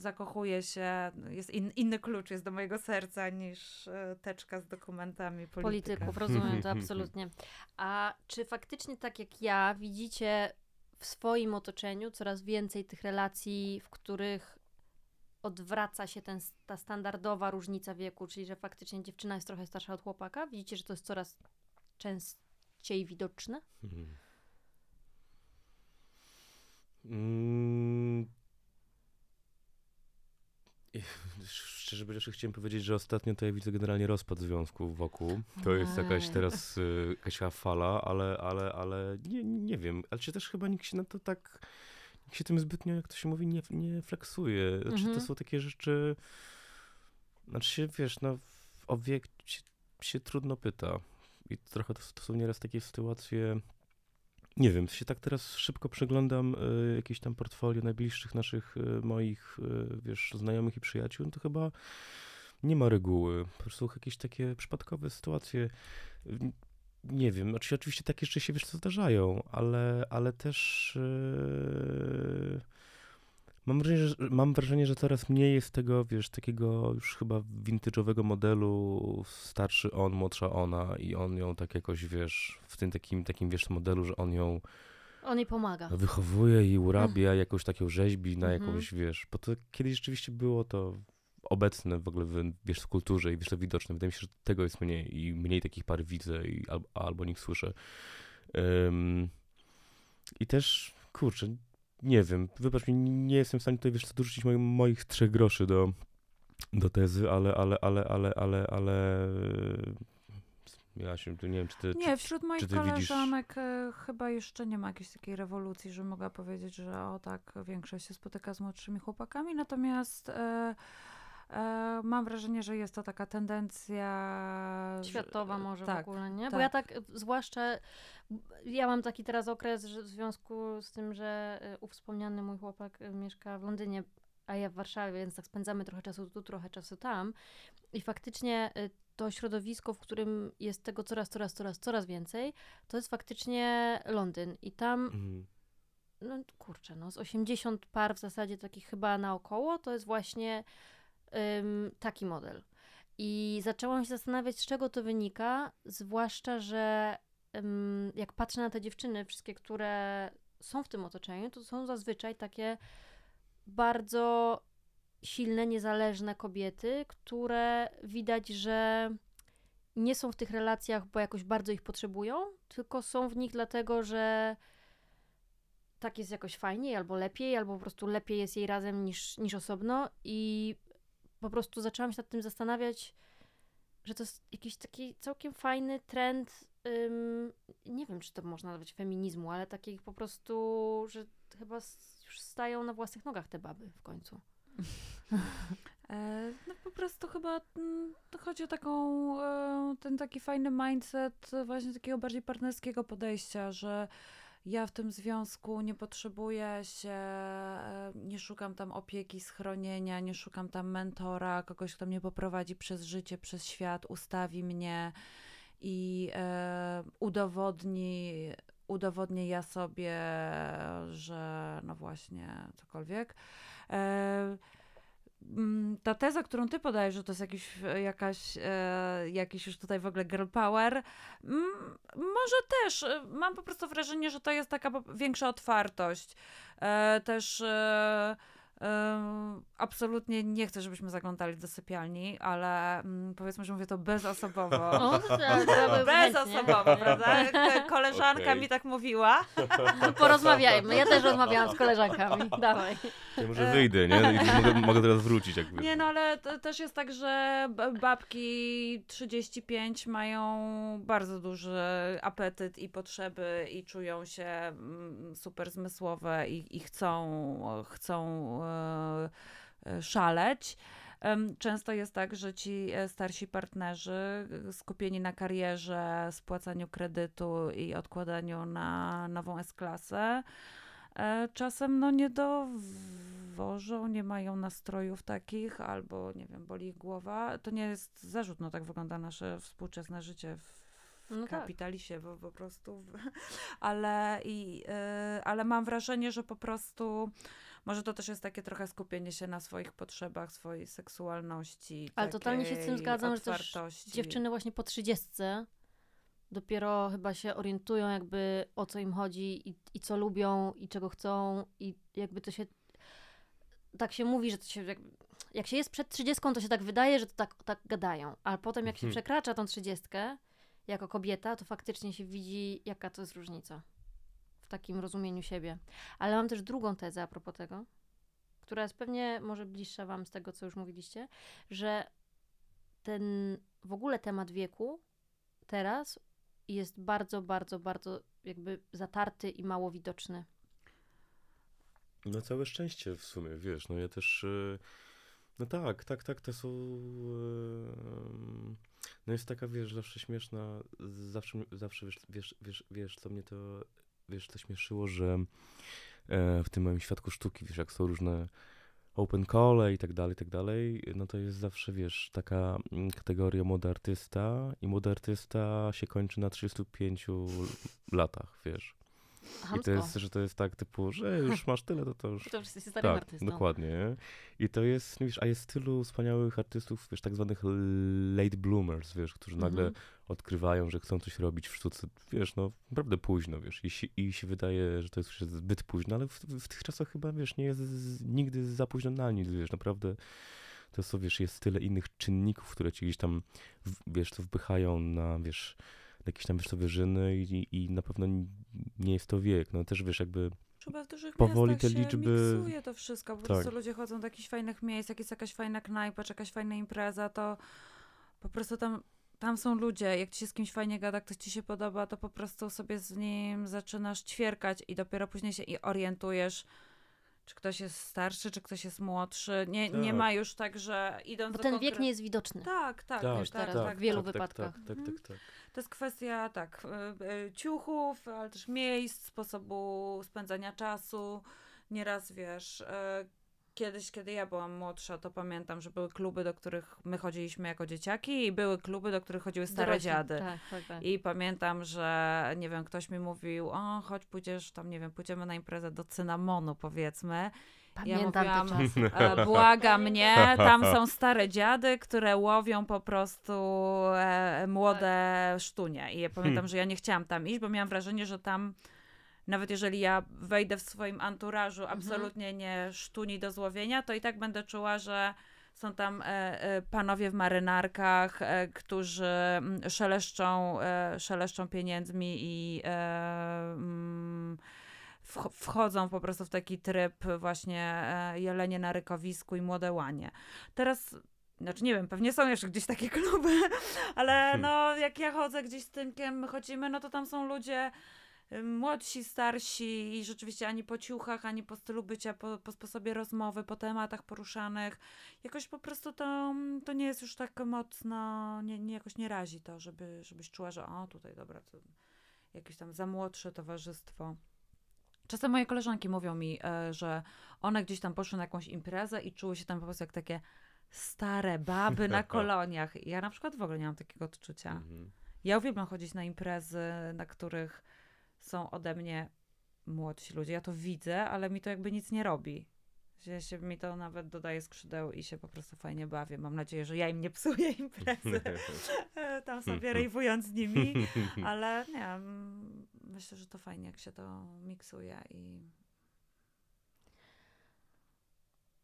Speaker 2: zakochuję się, jest in, inny klucz jest do mojego serca niż e, teczka z dokumentami polityka.
Speaker 1: polityków, rozumiem to absolutnie. A czy faktycznie tak jak ja widzicie w swoim otoczeniu coraz więcej tych relacji, w których odwraca się ten, ta standardowa różnica wieku, czyli że faktycznie dziewczyna jest trochę starsza od chłopaka? Widzicie, że to jest coraz częściej widoczne?
Speaker 3: Mhm. Mm. Szczerze powiedziawszy, chciałem powiedzieć, że ostatnio to ja widzę generalnie rozpad związków wokół. To jest jakaś teraz y, jakaś fala, ale, ale, ale nie, nie wiem. Ale czy też chyba nikt się na to tak, nikt się tym zbytnio, jak to się mówi, nie, nie flexuje. Znaczy
Speaker 1: Mhm.
Speaker 3: to są takie rzeczy, znaczy się, wiesz, no o wiek się, się trudno pyta. I trochę to, to są nieraz takie sytuacje, nie wiem, się tak teraz szybko przeglądam y, jakieś tam portfolio najbliższych naszych y, moich, y, wiesz, znajomych i przyjaciół, no to chyba nie ma reguły. Po prostu jakieś takie przypadkowe sytuacje. Nie wiem, znaczy oczywiście takie rzeczy się, wiesz, co zdarzają, ale, ale też y, mam, wrażenie, że, mam wrażenie, że coraz mniej jest tego, wiesz, takiego już chyba vintage'owego modelu starszy on, młodsza ona i on ją tak jakoś, wiesz, w tym takim, takim wiesz, modelu, że on ją
Speaker 1: On jej pomaga.
Speaker 3: wychowuje i urabia, jakąś taką rzeźbi na
Speaker 1: Mhm.
Speaker 3: jakąś, wiesz, bo to kiedyś rzeczywiście było to obecne w ogóle, w, wiesz, w kulturze i wiesz, to widoczne. Wydaje mi się, że tego jest mniej i mniej takich par widzę i, al, albo nich słyszę. Ym, I też, kurczę, nie wiem, wybacz mi, nie jestem w stanie tutaj, wiesz, co, dorzucić moich, moich trzech groszy do, do tezy, ale, ale, ale, ale, ale, ale... Ja się, tu nie wiem, czy ty...
Speaker 2: Nie, wśród moich
Speaker 3: ty widzisz-
Speaker 2: koleżanek e, chyba jeszcze nie ma jakiejś takiej rewolucji, że mogę powiedzieć, że o tak, większość się spotyka z młodszymi chłopakami, natomiast e, mam wrażenie, że jest to taka tendencja... że-
Speaker 1: Światowa może
Speaker 2: tak,
Speaker 1: w ogóle, nie? Bo
Speaker 2: tak.
Speaker 1: ja tak, y, zwłaszcza, ja mam taki teraz okres, że w związku z tym, że ów wspomniany mój chłopak mieszka w Londynie, a ja w Warszawie, więc tak spędzamy trochę czasu tu, trochę czasu tam. I faktycznie to środowisko, w którym jest tego coraz, coraz, coraz, coraz więcej, to jest faktycznie Londyn. I tam
Speaker 3: Mhm.
Speaker 1: no kurczę, no z 80 par w zasadzie takich chyba naokoło, to jest właśnie taki model. I zaczęłam się zastanawiać, z czego to wynika, zwłaszcza, że jak patrzę na te dziewczyny, wszystkie, które są w tym otoczeniu, to są zazwyczaj takie bardzo silne, niezależne kobiety, które widać, że nie są w tych relacjach, bo jakoś bardzo ich potrzebują, tylko są w nich dlatego, że tak jest jakoś fajniej, albo lepiej, albo po prostu lepiej jest jej razem niż, niż osobno. I po prostu zaczęłam się nad tym zastanawiać, że to jest jakiś taki całkiem fajny trend. Ym, nie wiem, czy to można nazwać feminizmu, ale takich po prostu, że chyba już stają na własnych nogach te baby w końcu.
Speaker 2: E, No po prostu chyba mm, chodzi o taką, e, ten taki fajny mindset e, właśnie takiego bardziej partnerskiego podejścia, że ja w tym związku nie potrzebuję się, e, nie szukam tam opieki, schronienia, nie szukam tam mentora, kogoś, kto mnie poprowadzi przez życie, przez świat, ustawi mnie i e, udowodni, udowodnię ja sobie, że no właśnie cokolwiek. E, ta teza, którą ty podajesz, że to jest jakiś, jakaś, e, jakiś już tutaj w ogóle girl power, mm, może też. e, Mam po prostu wrażenie, że to jest taka większa otwartość. E, też e, e, absolutnie nie chcę, żebyśmy zaglądali do sypialni, ale mm, powiedzmy, że mówię to bezosobowo.
Speaker 1: O, to.
Speaker 2: Bezosobowo, prawda? Ko- Koleżanka
Speaker 3: Okej.
Speaker 2: mi tak mówiła.
Speaker 1: Porozmawiajmy. Ja też rozmawiałam z koleżankami. Dawaj.
Speaker 3: Ja może wyjdę, nie? I mogę, mogę teraz wrócić jakby.
Speaker 2: Nie, no ale to też jest tak, że babki 35 mają bardzo duży apetyt i potrzeby i czują się mm, super zmysłowe i, i chcą, chcą e, e, szaleć. Em, Często jest tak, że ci e, starsi partnerzy e, skupieni na karierze, spłacaniu kredytu i odkładaniu na nową S-klasę, e, czasem no nie dowożą, nie mają nastrojów takich, albo nie wiem, boli ich głowa. To nie jest zarzut, no tak wygląda nasze współczesne życie w,
Speaker 1: No tak.
Speaker 2: kapitalisie, bo po prostu, ale, i, ale mam wrażenie, że po prostu może to też jest takie trochę skupienie się na swoich potrzebach, swojej seksualności.
Speaker 1: Ale totalnie się z tym zgadzam, że też
Speaker 2: otwartości.
Speaker 1: Dziewczyny właśnie po trzydziestce dopiero chyba się orientują jakby o co im chodzi i, i co lubią i czego chcą i jakby to się tak się mówi, że to się jakby, jak się jest przed trzydziestką, to się tak wydaje, że to tak, tak gadają, ale potem jak się
Speaker 3: Mhm.
Speaker 1: przekracza tą trzydziestkę jako kobieta, to faktycznie się widzi jaka to jest różnica takim rozumieniu siebie. Ale mam też drugą tezę a propos tego, która jest pewnie może bliższa wam z tego, co już mówiliście, że ten w ogóle temat wieku teraz jest bardzo, bardzo, bardzo jakby zatarty i mało widoczny.
Speaker 3: No całe szczęście w sumie, wiesz, no ja też, e, no tak, tak, tak, to są, e, no jest taka, wiesz, zawsze śmieszna, zawsze, zawsze wiesz, wiesz, wiesz, wiesz, co mnie to, wiesz, to śmieszyło, że e, w tym moim świadku sztuki, wiesz, jak są różne open call i tak dalej, i tak dalej, no to jest zawsze, wiesz, taka mm, kategoria młody artysta i młody artysta się kończy na 35 latach, wiesz. I to
Speaker 1: Hamsko.
Speaker 3: jest, że to jest tak typu, że już masz tyle, to to już
Speaker 1: To już jesteś starym
Speaker 3: tak,
Speaker 1: artystą.
Speaker 3: dokładnie. I to jest, wiesz, a jest tylu wspaniałych artystów, wiesz, tak zwanych late bloomers, wiesz, którzy nagle
Speaker 1: Mhm.
Speaker 3: odkrywają, że chcą coś robić w sztuce, wiesz, no naprawdę późno, wiesz, i, się- i się wydaje, że to jest zbyt późno, ale w, w tych czasach chyba, wiesz, nie jest z, nigdy za późno na nic, wiesz, naprawdę to są, wiesz, jest tyle innych czynników, które ci gdzieś tam, wiesz, to wpychają na, wiesz, jakieś tam, wiesz, to wyżyny i, i na pewno nie jest to wiek, no też, wiesz, jakby
Speaker 2: Chyba w dużych
Speaker 3: powoli te
Speaker 2: się
Speaker 3: liczby-
Speaker 2: miksuje to wszystko. Po
Speaker 3: Tak.
Speaker 2: prostu ludzie chodzą do jakichś fajnych miejsc, jak jest jakaś fajna knajpa, czy jakaś fajna impreza, to po prostu tam, tam są ludzie. Jak ci się z kimś fajnie gada, ktoś ci się podoba, to po prostu sobie z nim zaczynasz ćwierkać i dopiero później się i orientujesz, czy ktoś jest starszy, czy ktoś jest młodszy. Nie, nie
Speaker 3: Tak.
Speaker 2: ma już tak, że idąc
Speaker 1: Bo
Speaker 2: do
Speaker 1: ten wiek nie jest widoczny.
Speaker 2: Tak, tak,
Speaker 3: Tak,
Speaker 1: już
Speaker 2: tak,
Speaker 1: teraz
Speaker 2: tak,
Speaker 1: w wielu
Speaker 3: tak,
Speaker 1: wypadkach.
Speaker 3: Tak, tak,
Speaker 2: Mhm.
Speaker 3: tak, tak.
Speaker 2: to jest kwestia, tak, y, y, ciuchów, ale też miejsc, sposobu spędzania czasu. Nieraz, wiesz, y, kiedyś, kiedy ja byłam młodsza, to pamiętam, że były kluby, do których my chodziliśmy jako dzieciaki i były kluby, do których chodziły stare
Speaker 1: Dorośli.
Speaker 2: dziady.
Speaker 1: Tak, tak, tak.
Speaker 2: I pamiętam, że, nie wiem, ktoś mi mówił, o, chodź, pójdziesz tam, nie wiem, pójdziemy na imprezę do cynamonu, powiedzmy.
Speaker 1: Pamiętam
Speaker 2: ja mówiłam. E, Błaga mnie, tam są stare dziady, które łowią po prostu e, młode sztunie. I ja pamiętam,
Speaker 3: Hmm.
Speaker 2: że ja nie chciałam tam iść, bo miałam wrażenie, że tam nawet jeżeli ja wejdę w swoim anturażu absolutnie nie sztuni do złowienia, to i tak będę czuła, że są tam e, e, panowie w marynarkach, e, którzy mm, szeleszczą, szeleszczą pieniędzmi i mm, wch- wchodzą po prostu w taki tryb właśnie jelenie na rykowisku i młode łanie. Teraz, znaczy nie wiem, pewnie są jeszcze gdzieś takie kluby, ale
Speaker 3: Hmm.
Speaker 2: no jak ja chodzę gdzieś z Tymkiem, my chodzimy, no to tam są ludzie młodsi, starsi i rzeczywiście ani po ciuchach, ani po stylu bycia, po, po sposobie rozmowy, po tematach poruszanych. Jakoś po prostu to, to nie jest już tak mocno, nie, nie jakoś nie razi to, żeby, żebyś czuła, że o tutaj dobra, to jakieś tam za młodsze towarzystwo. Czasem moje koleżanki mówią mi, e, że one gdzieś tam poszły na jakąś imprezę i czuły się tam po prostu jak takie stare baby na koloniach. Ja na przykład w ogóle nie mam takiego odczucia.
Speaker 3: Mhm.
Speaker 2: Ja uwielbiam chodzić na imprezy, na których są ode mnie młodsi ludzie. Ja to widzę, ale mi to jakby nic nie robi. Że się mi to nawet dodaje skrzydeł i się po prostu fajnie bawię. Mam nadzieję, że ja im nie psuję imprezy. Tam sobie rejwując z nimi, ale nie, mm, myślę, że to fajnie, jak się to miksuje i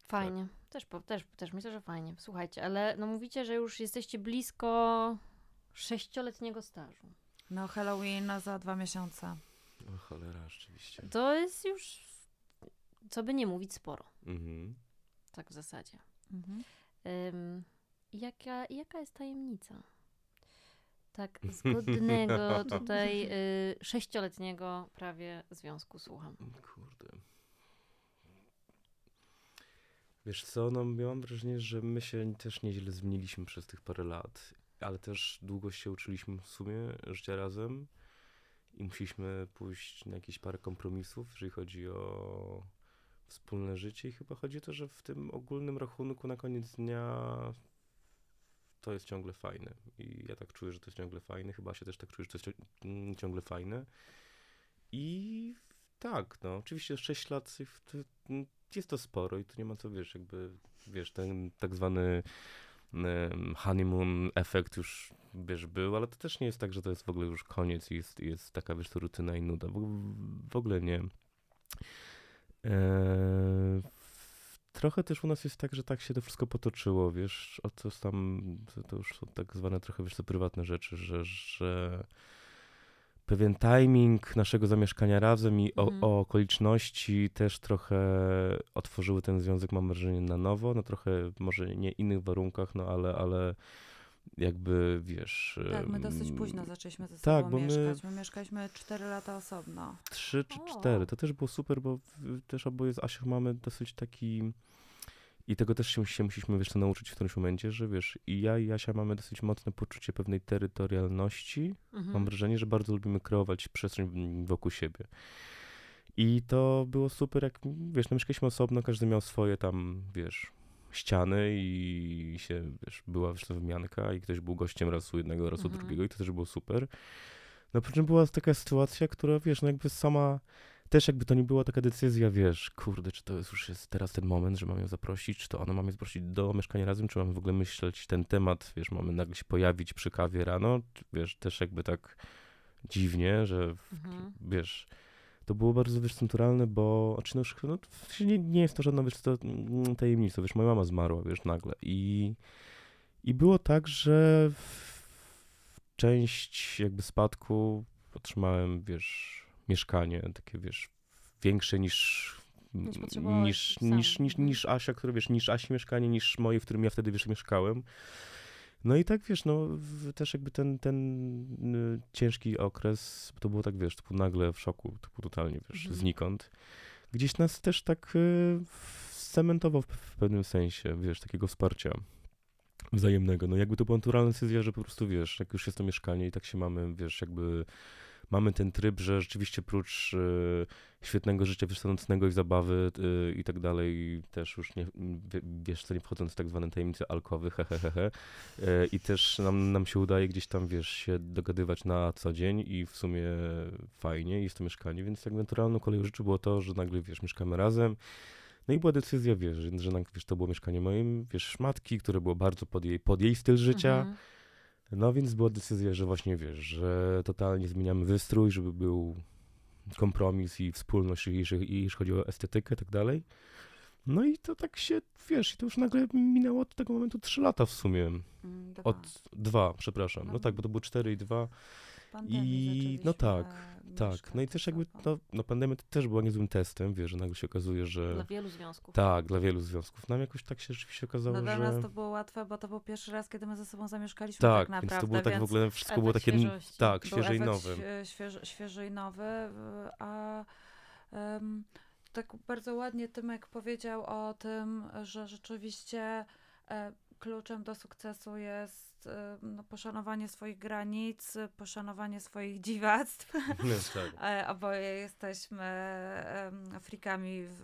Speaker 1: Fajnie. Też, po- też, też myślę, że fajnie. Słuchajcie, ale no mówicie, że już jesteście blisko sześcioletniego stażu.
Speaker 2: No Halloween za dwa miesiące.
Speaker 3: O cholera, rzeczywiście.
Speaker 1: To jest już, co by nie mówić, sporo.
Speaker 3: Mhm.
Speaker 1: Tak w zasadzie.
Speaker 2: Mhm.
Speaker 1: Ym, jaka, jaka jest tajemnica? Tak zgodnego tutaj y, sześcioletniego prawie związku słucham.
Speaker 3: Kurde. Wiesz co, no ja mam wrażenie, że my się też nieźle zmieniliśmy przez tych parę lat, ale też długo się uczyliśmy w sumie życia razem i musieliśmy pójść na jakieś parę kompromisów, jeżeli chodzi o wspólne życie i chyba chodzi o to, że w tym ogólnym rachunku na koniec dnia to jest ciągle fajne. I ja tak czuję, że to jest ciągle fajne, chyba się też tak czuję, że to jest mm, ciągle fajne. I tak, no. Oczywiście 6 lat mm, jest to sporo i tu nie ma co, wiesz, jakby, wiesz, ten tak zwany honeymoon efekt już, wiesz, był, ale to też nie jest tak, że to jest w ogóle już koniec i jest, jest taka, wiesz, to rutyna i nuda, w, w ogóle nie. Eee, trochę też u nas jest tak, że tak się to wszystko potoczyło, wiesz, o co tam, to, to już są tak zwane trochę, wiesz, to prywatne rzeczy, że, że pewien timing naszego zamieszkania razem i o,
Speaker 1: Mhm.
Speaker 3: o okoliczności też trochę otworzyły ten związek, mam wrażenie, na nowo, na trochę może nie innych warunkach, no ale, ale jakby, wiesz...
Speaker 2: Tak, my dosyć późno zaczęliśmy ze
Speaker 3: tak,
Speaker 2: sobą
Speaker 3: bo my-
Speaker 2: mieszkać. My mieszkaliśmy 4 lata osobno.
Speaker 3: Trzy czy
Speaker 1: O.
Speaker 3: cztery. To też było super, bo też oboje z Asią mamy dosyć taki. I tego też się, się musieliśmy wiesz, co nauczyć w którymś momencie, że wiesz, i ja i Asia mamy dosyć mocne poczucie pewnej terytorialności.
Speaker 1: Mhm.
Speaker 3: Mam wrażenie, że bardzo lubimy kreować przestrzeń wokół siebie. I to było super, jak wiesz, no mieszkaliśmy osobno, każdy miał swoje tam, wiesz, ściany i się, wiesz, była wiesz, to wymianka i ktoś był gościem raz u jednego, raz u
Speaker 1: Mhm.
Speaker 3: drugiego i to też było super. No po czym była taka sytuacja, która, wiesz, no jakby sama, też jakby to nie była taka decyzja, wiesz, kurde, czy to jest już jest teraz ten moment, że mamy ją zaprosić, czy to ona mamy zaprosić do mieszkania razem, czy mamy w ogóle myśleć ten temat, wiesz, mamy nagle się pojawić przy kawie rano, wiesz, też jakby tak dziwnie, że
Speaker 1: Mhm.
Speaker 3: wiesz, to było bardzo, wiesz, naturalne, bo, znaczy, no, już, no w nie, nie jest to żadna, wiesz, to mm, tajemnica, wiesz, moja mama zmarła, wiesz, nagle i, i było tak, że w część jakby spadku otrzymałem, wiesz, mieszkanie takie, wiesz, większe niż
Speaker 1: Niż
Speaker 3: niż, niż, niż,
Speaker 1: Mhm.
Speaker 3: niż Asia, które, wiesz, niż Asi mieszkanie, niż moje, w którym ja wtedy, wiesz, mieszkałem. No i tak, wiesz, no też jakby ten, ten y, ciężki okres, to było tak, wiesz, było nagle w szoku, było totalnie, wiesz,
Speaker 1: Mhm.
Speaker 3: znikąd. Gdzieś nas też tak y, scementował w, w pewnym sensie, wiesz, takiego wsparcia wzajemnego. No jakby to była naturalna decyzja, że po prostu, wiesz, jak już jest to mieszkanie i tak się mamy, wiesz, jakby mamy ten tryb, że rzeczywiście prócz y, świetnego życia wiesz, co, nocnego i zabawy y, i tak dalej, też już nie, wie- wiesz co, nie wchodząc w tak zwane tajemnice alkowy, he, he, he, he. Y, I też nam, nam się udaje gdzieś tam, wiesz, się dogadywać na co dzień i w sumie fajnie, jest to mieszkanie, więc tak naturalną koleją rzeczy było to, że nagle, wiesz, mieszkamy razem. No i była decyzja, wiesz, że, że wiesz, to było mieszkanie moim, wiesz, matki, które było bardzo pod jej, pod jej styl życia.
Speaker 1: Mhm.
Speaker 3: No więc była decyzja, że właśnie wiesz, że totalnie zmieniamy wystrój, żeby był kompromis i wspólność, jeśli, chodzi o estetykę i tak dalej. No i to tak się, wiesz, i to już nagle minęło od tego momentu trzy lata w sumie.
Speaker 2: Mm, dwa.
Speaker 3: Od dwa, przepraszam. No
Speaker 2: No.
Speaker 3: tak, bo to było cztery i dwa.
Speaker 2: Pandemii
Speaker 3: i- no tak, Tak,
Speaker 2: mieszkać
Speaker 3: no i też jakby, no, no pandemia to też była niezłym testem, wiesz, że nagle się okazuje, że...
Speaker 1: Dla wielu związków.
Speaker 3: Tak, dla wielu związków. Nam jakoś tak się rzeczywiście okazało,
Speaker 2: No dla
Speaker 3: że...
Speaker 2: nas to było łatwe, bo to był pierwszy raz, kiedy my ze sobą zamieszkaliśmy
Speaker 3: Tak,
Speaker 2: tak naprawdę,
Speaker 3: więc to było tak w ogóle, wszystko było takie,
Speaker 1: świeżości.
Speaker 3: tak, świeże i nowe.
Speaker 2: świe- Świeży, świeży i nowy, a em, tak bardzo ładnie Tymek powiedział o tym, że rzeczywiście e, kluczem do sukcesu jest e, no, poszanowanie swoich granic, poszanowanie swoich dziwactw.
Speaker 3: No, tak.
Speaker 2: E, Oboje jesteśmy frikami w,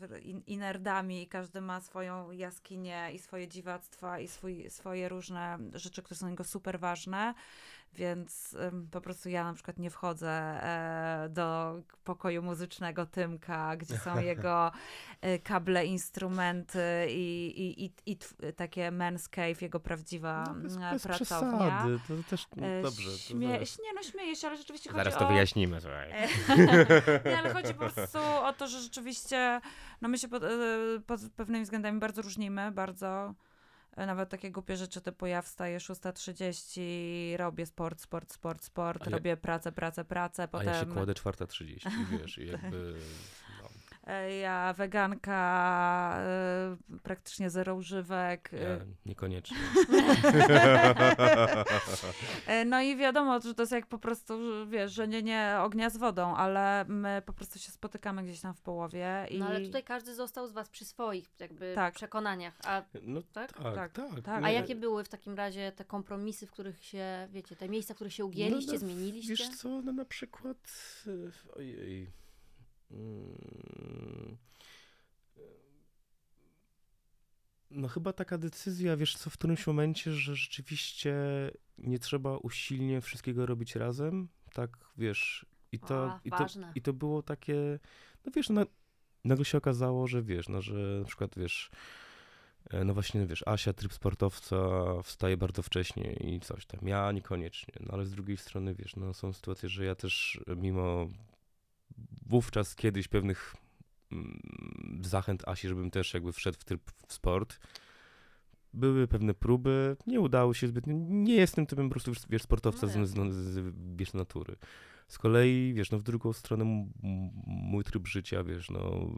Speaker 2: w, i, i nerdami i każdy ma swoją jaskinię i swoje dziwactwa i swój, swoje różne rzeczy, które są dla niego super ważne. Więc po prostu ja na przykład nie wchodzę e, do pokoju muzycznego Tymka, gdzie są jego e, kable, instrumenty i, i, i, i takie men's cave, jego prawdziwa
Speaker 3: no, bez, bez
Speaker 2: pracownia.
Speaker 3: Przesady. To też no, dobrze. To
Speaker 2: Śmie zaraz... Nie, no śmieję się, ale rzeczywiście chodzi
Speaker 3: zaraz
Speaker 2: o...
Speaker 3: to wyjaśnimy, słuchaj.
Speaker 2: nie, ale chodzi po prostu o to, że rzeczywiście no my się pod, pod pewnymi względami bardzo różnimy, bardzo nawet takie głupie rzeczy typu ja wstaję 6.30, robię sport, sport, sport, sport, robię pracę, pracę, pracę, potem...
Speaker 3: A ja się kładę 4.30, wiesz, i jakby...
Speaker 2: Ja weganka, y, praktycznie zero używek.
Speaker 3: Ja e. niekoniecznie.
Speaker 2: no i wiadomo, że to jest jak po prostu, wiesz, że nie, nie ognia z wodą, ale my po prostu się spotykamy gdzieś tam w połowie. I...
Speaker 1: No ale tutaj każdy został z was przy swoich jakby tak. przekonaniach. A,
Speaker 3: no, tak? Tak, tak. tak,
Speaker 2: tak.
Speaker 1: A jakie były w takim razie te kompromisy, w których się, wiecie, te miejsca, w których się ugięliście, no, no, zmieniliście?
Speaker 3: Wiesz co, no na przykład, ojej. No chyba taka decyzja, wiesz co, w którymś momencie, że rzeczywiście nie trzeba usilnie wszystkiego robić razem, tak, wiesz, i to,
Speaker 1: A,
Speaker 3: i to, i to było takie, no wiesz, no, nagle się okazało, że wiesz, no, że na przykład, wiesz, e, no właśnie, wiesz, Asia, tryb sportowca, wstaje bardzo wcześnie i coś tam, ja niekoniecznie, no ale z drugiej strony, wiesz, no są sytuacje, że ja też mimo wówczas kiedyś pewnych mm, zachęt Asi, żebym też jakby wszedł w tryb w sport. Były pewne próby, nie udało się zbytnio. Nie jestem typem po prostu, wiesz, sportowca no z, z, z, wiesz, natury. Z kolei, wiesz, no w drugą stronę mój tryb życia, wiesz, no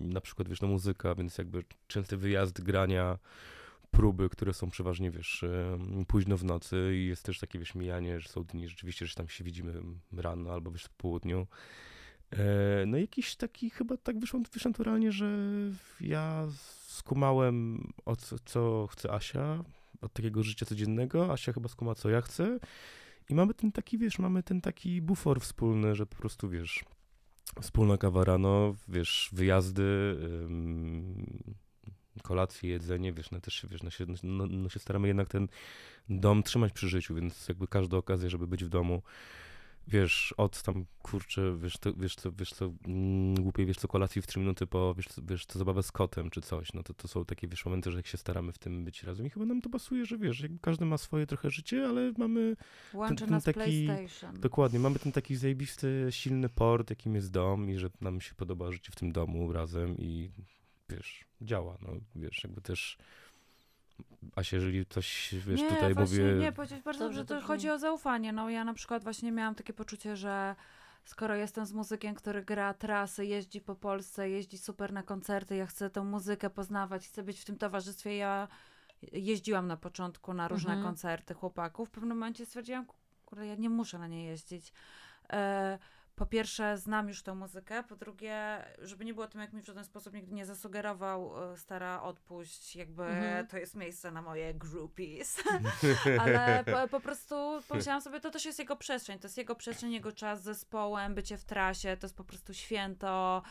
Speaker 3: na przykład, wiesz, no muzyka, więc jakby częste wyjazd, grania, próby, które są przeważnie, wiesz, późno w nocy i jest też takie, wiesz, mijanie, że są dni rzeczywiście, że tam się widzimy rano albo, wiesz, po południu. E, no jakiś taki, chyba tak wyszło, wyszło naturalnie, że ja skumałem o co, co chce Asia, od takiego życia codziennego, Asia chyba skuma, co ja chcę. I mamy ten taki, wiesz, mamy ten taki bufor wspólny, że po prostu, wiesz, wspólna kawa rano, wiesz, wyjazdy, kolacje, jedzenie, wiesz, no też wiesz, no się, no, no się staramy jednak ten dom trzymać przy życiu, więc jakby każda okazja, żeby być w domu, wiesz, od tam, kurczę, wiesz, to, wiesz co, wiesz co, mm, głupiej, wiesz co, kolacji w 3 minuty po, wiesz, co, wiesz co, zabawę z kotem czy coś, no to to są takie, wiesz, momenty, że jak się staramy w tym być razem i chyba nam to pasuje, że wiesz, jakby każdy ma swoje trochę życie, ale mamy
Speaker 2: Łączy ten, ten nas taki, PlayStation.
Speaker 3: dokładnie, mamy ten taki zajebisty, silny port, jakim jest dom i że nam się podoba życie w tym domu razem i wiesz, działa, no wiesz, jakby też Asia, jeżeli coś, wiesz,
Speaker 2: nie,
Speaker 3: tutaj
Speaker 2: właśnie,
Speaker 3: mówię...
Speaker 2: Nie, powiedzieć bardzo dobrze, to, to chodzi o zaufanie, no ja na przykład właśnie miałam takie poczucie, że skoro jestem z muzykiem, który gra trasy, jeździ po Polsce, jeździ super na koncerty, ja chcę tę muzykę poznawać, chcę być w tym towarzystwie, ja jeździłam na początku na różne mhm. koncerty chłopaków, w pewnym momencie stwierdziłam, kurde, ja nie muszę na nie jeździć. E, po pierwsze, znam już tę muzykę, po drugie, żeby nie było tym, jak mi w żaden sposób nigdy nie zasugerował, e, stara odpuść, jakby mhm. to jest miejsce na moje groupies. Ale po, po, prostu pomyślałam sobie, to też jest jego przestrzeń, to jest jego przestrzeń, jego czas z zespołem, bycie w trasie, to jest po prostu święto,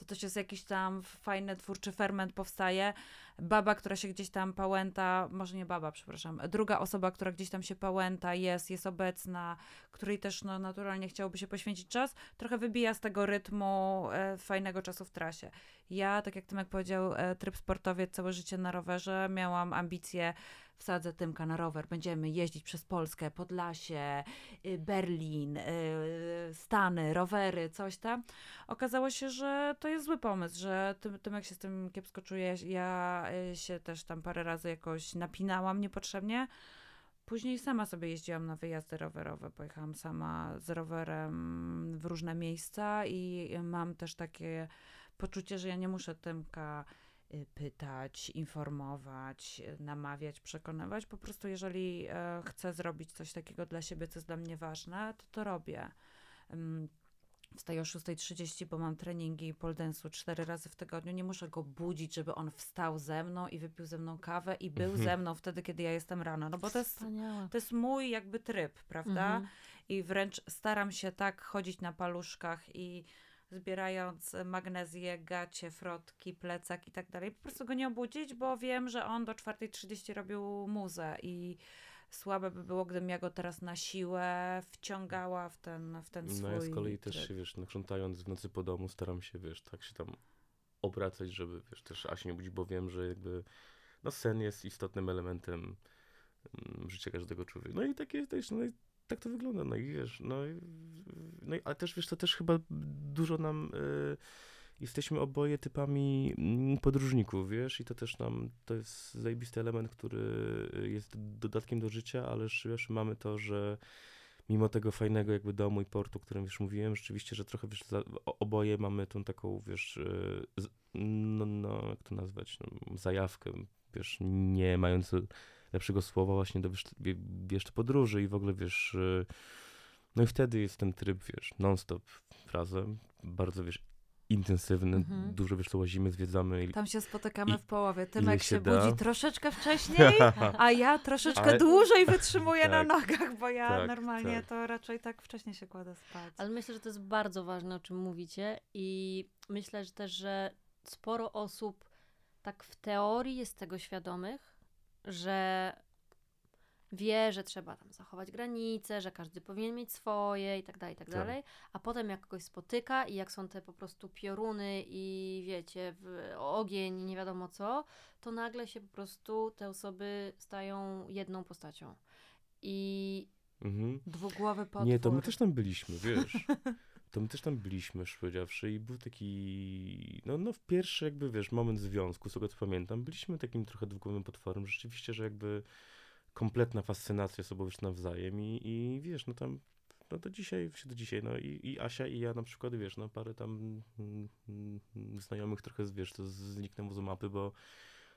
Speaker 2: to też jest jakiś tam fajny twórczy ferment powstaje. Baba, która się gdzieś tam pałęta, może nie baba, przepraszam, druga osoba, która gdzieś tam się pałęta, jest, jest obecna, której też no, naturalnie chciałoby się poświęcić czas, trochę wybija z tego rytmu e, fajnego czasu w trasie. Ja, tak jak Tymek powiedział, e, tryb sportowiec, całe życie na rowerze, miałam ambicje wsadzę Tymka na rower, będziemy jeździć przez Polskę, Podlasie, y, Berlin, y, Stany, rowery, coś tam. Okazało się, że to jest zły pomysł, że Tymek się z tym kiepsko czuje. Ja y, się też tam parę razy jakoś napinałam niepotrzebnie. Później sama sobie jeździłam na wyjazdy rowerowe. Pojechałam sama z rowerem w różne miejsca i mam też takie poczucie, że ja nie muszę Tymka pytać, informować, y, namawiać, przekonywać. Po prostu, jeżeli e, chcę zrobić coś takiego dla siebie, co jest dla mnie ważne, to to robię. Wstaję o 6.30, bo mam treningi pole dance'u cztery razy w tygodniu. Nie muszę go budzić, żeby on wstał ze mną i wypił ze mną kawę i był mhm. ze mną wtedy, kiedy ja jestem rano. No bo to jest, to jest mój jakby tryb, prawda? Mhm. I wręcz staram się tak chodzić na paluszkach i zbierając magnezję, gacie, frotki, plecak i tak dalej. Po prostu go nie obudzić, bo wiem, że on do 4.30 robił muzę i słabe by było, gdybym ja go teraz na siłę wciągała w ten, w ten swój
Speaker 3: No ja z kolei też się, wiesz, no, krzątając w nocy po domu staram się, wiesz, tak się tam obracać, żeby, wiesz, też Asi nie budzić, bo wiem, że jakby, no sen jest istotnym elementem mm, życia każdego człowieka. No i takie też, no i tak to wygląda, no i wiesz, no i, no i ale też, wiesz, to też chyba dużo nam, y, jesteśmy oboje typami mm, podróżników, wiesz, i to też nam, to jest zajebisty element, który jest dodatkiem do życia, ale wiesz, mamy to, że mimo tego fajnego jakby domu i portu, o którym już mówiłem, rzeczywiście, że trochę, wiesz, oboje mamy tą taką, wiesz, y, no, no, jak to nazwać, no, zajawkę, wiesz, nie mając lepszego słowa właśnie do, wiesz, wie- wiesz, to podróży i w ogóle, wiesz, y, no i wtedy jest ten tryb, wiesz, non-stop razem, bardzo, wiesz, intensywny,
Speaker 2: Mhm.
Speaker 3: dużo, wiesz, to łazimy, zwiedzamy i
Speaker 2: Tam się spotykamy
Speaker 3: I-
Speaker 2: w połowie. Tymek
Speaker 3: się
Speaker 2: się
Speaker 3: da.
Speaker 2: budzi troszeczkę wcześniej, a ja troszeczkę
Speaker 3: Ale-
Speaker 2: dłużej wytrzymuję na
Speaker 3: Tak.
Speaker 2: nogach, bo ja
Speaker 3: Tak,
Speaker 2: normalnie
Speaker 3: tak.
Speaker 2: to raczej tak wcześnie się kładę spać.
Speaker 1: Ale myślę, że to jest bardzo ważne, o czym mówicie i myślę że też, że sporo osób tak w teorii jest tego świadomych, że wie, że trzeba tam zachować granice, że każdy powinien mieć swoje i tak dalej, i tak
Speaker 3: Tak.
Speaker 1: dalej, a potem jak kogoś spotyka i jak są te po prostu pioruny i wiecie, ogień i nie wiadomo co, to nagle się po prostu te osoby stają jedną postacią. I
Speaker 3: mhm.
Speaker 2: Dwugłowy potwór.
Speaker 3: Nie, to my też tam byliśmy, wiesz. To my też tam byliśmy, powiedziawszy, i był taki, no, no w pierwszy jakby, wiesz, moment związku, z tego co pamiętam, byliśmy takim trochę dwugłowym potworem, rzeczywiście, że jakby kompletna fascynacja sobą już nawzajem i, i wiesz, no tam, no do dzisiaj, do dzisiaj, no i, i Asia i ja na przykład, wiesz, no parę tam mm, mm, znajomych trochę, wiesz, to zniknęło z mapy, bo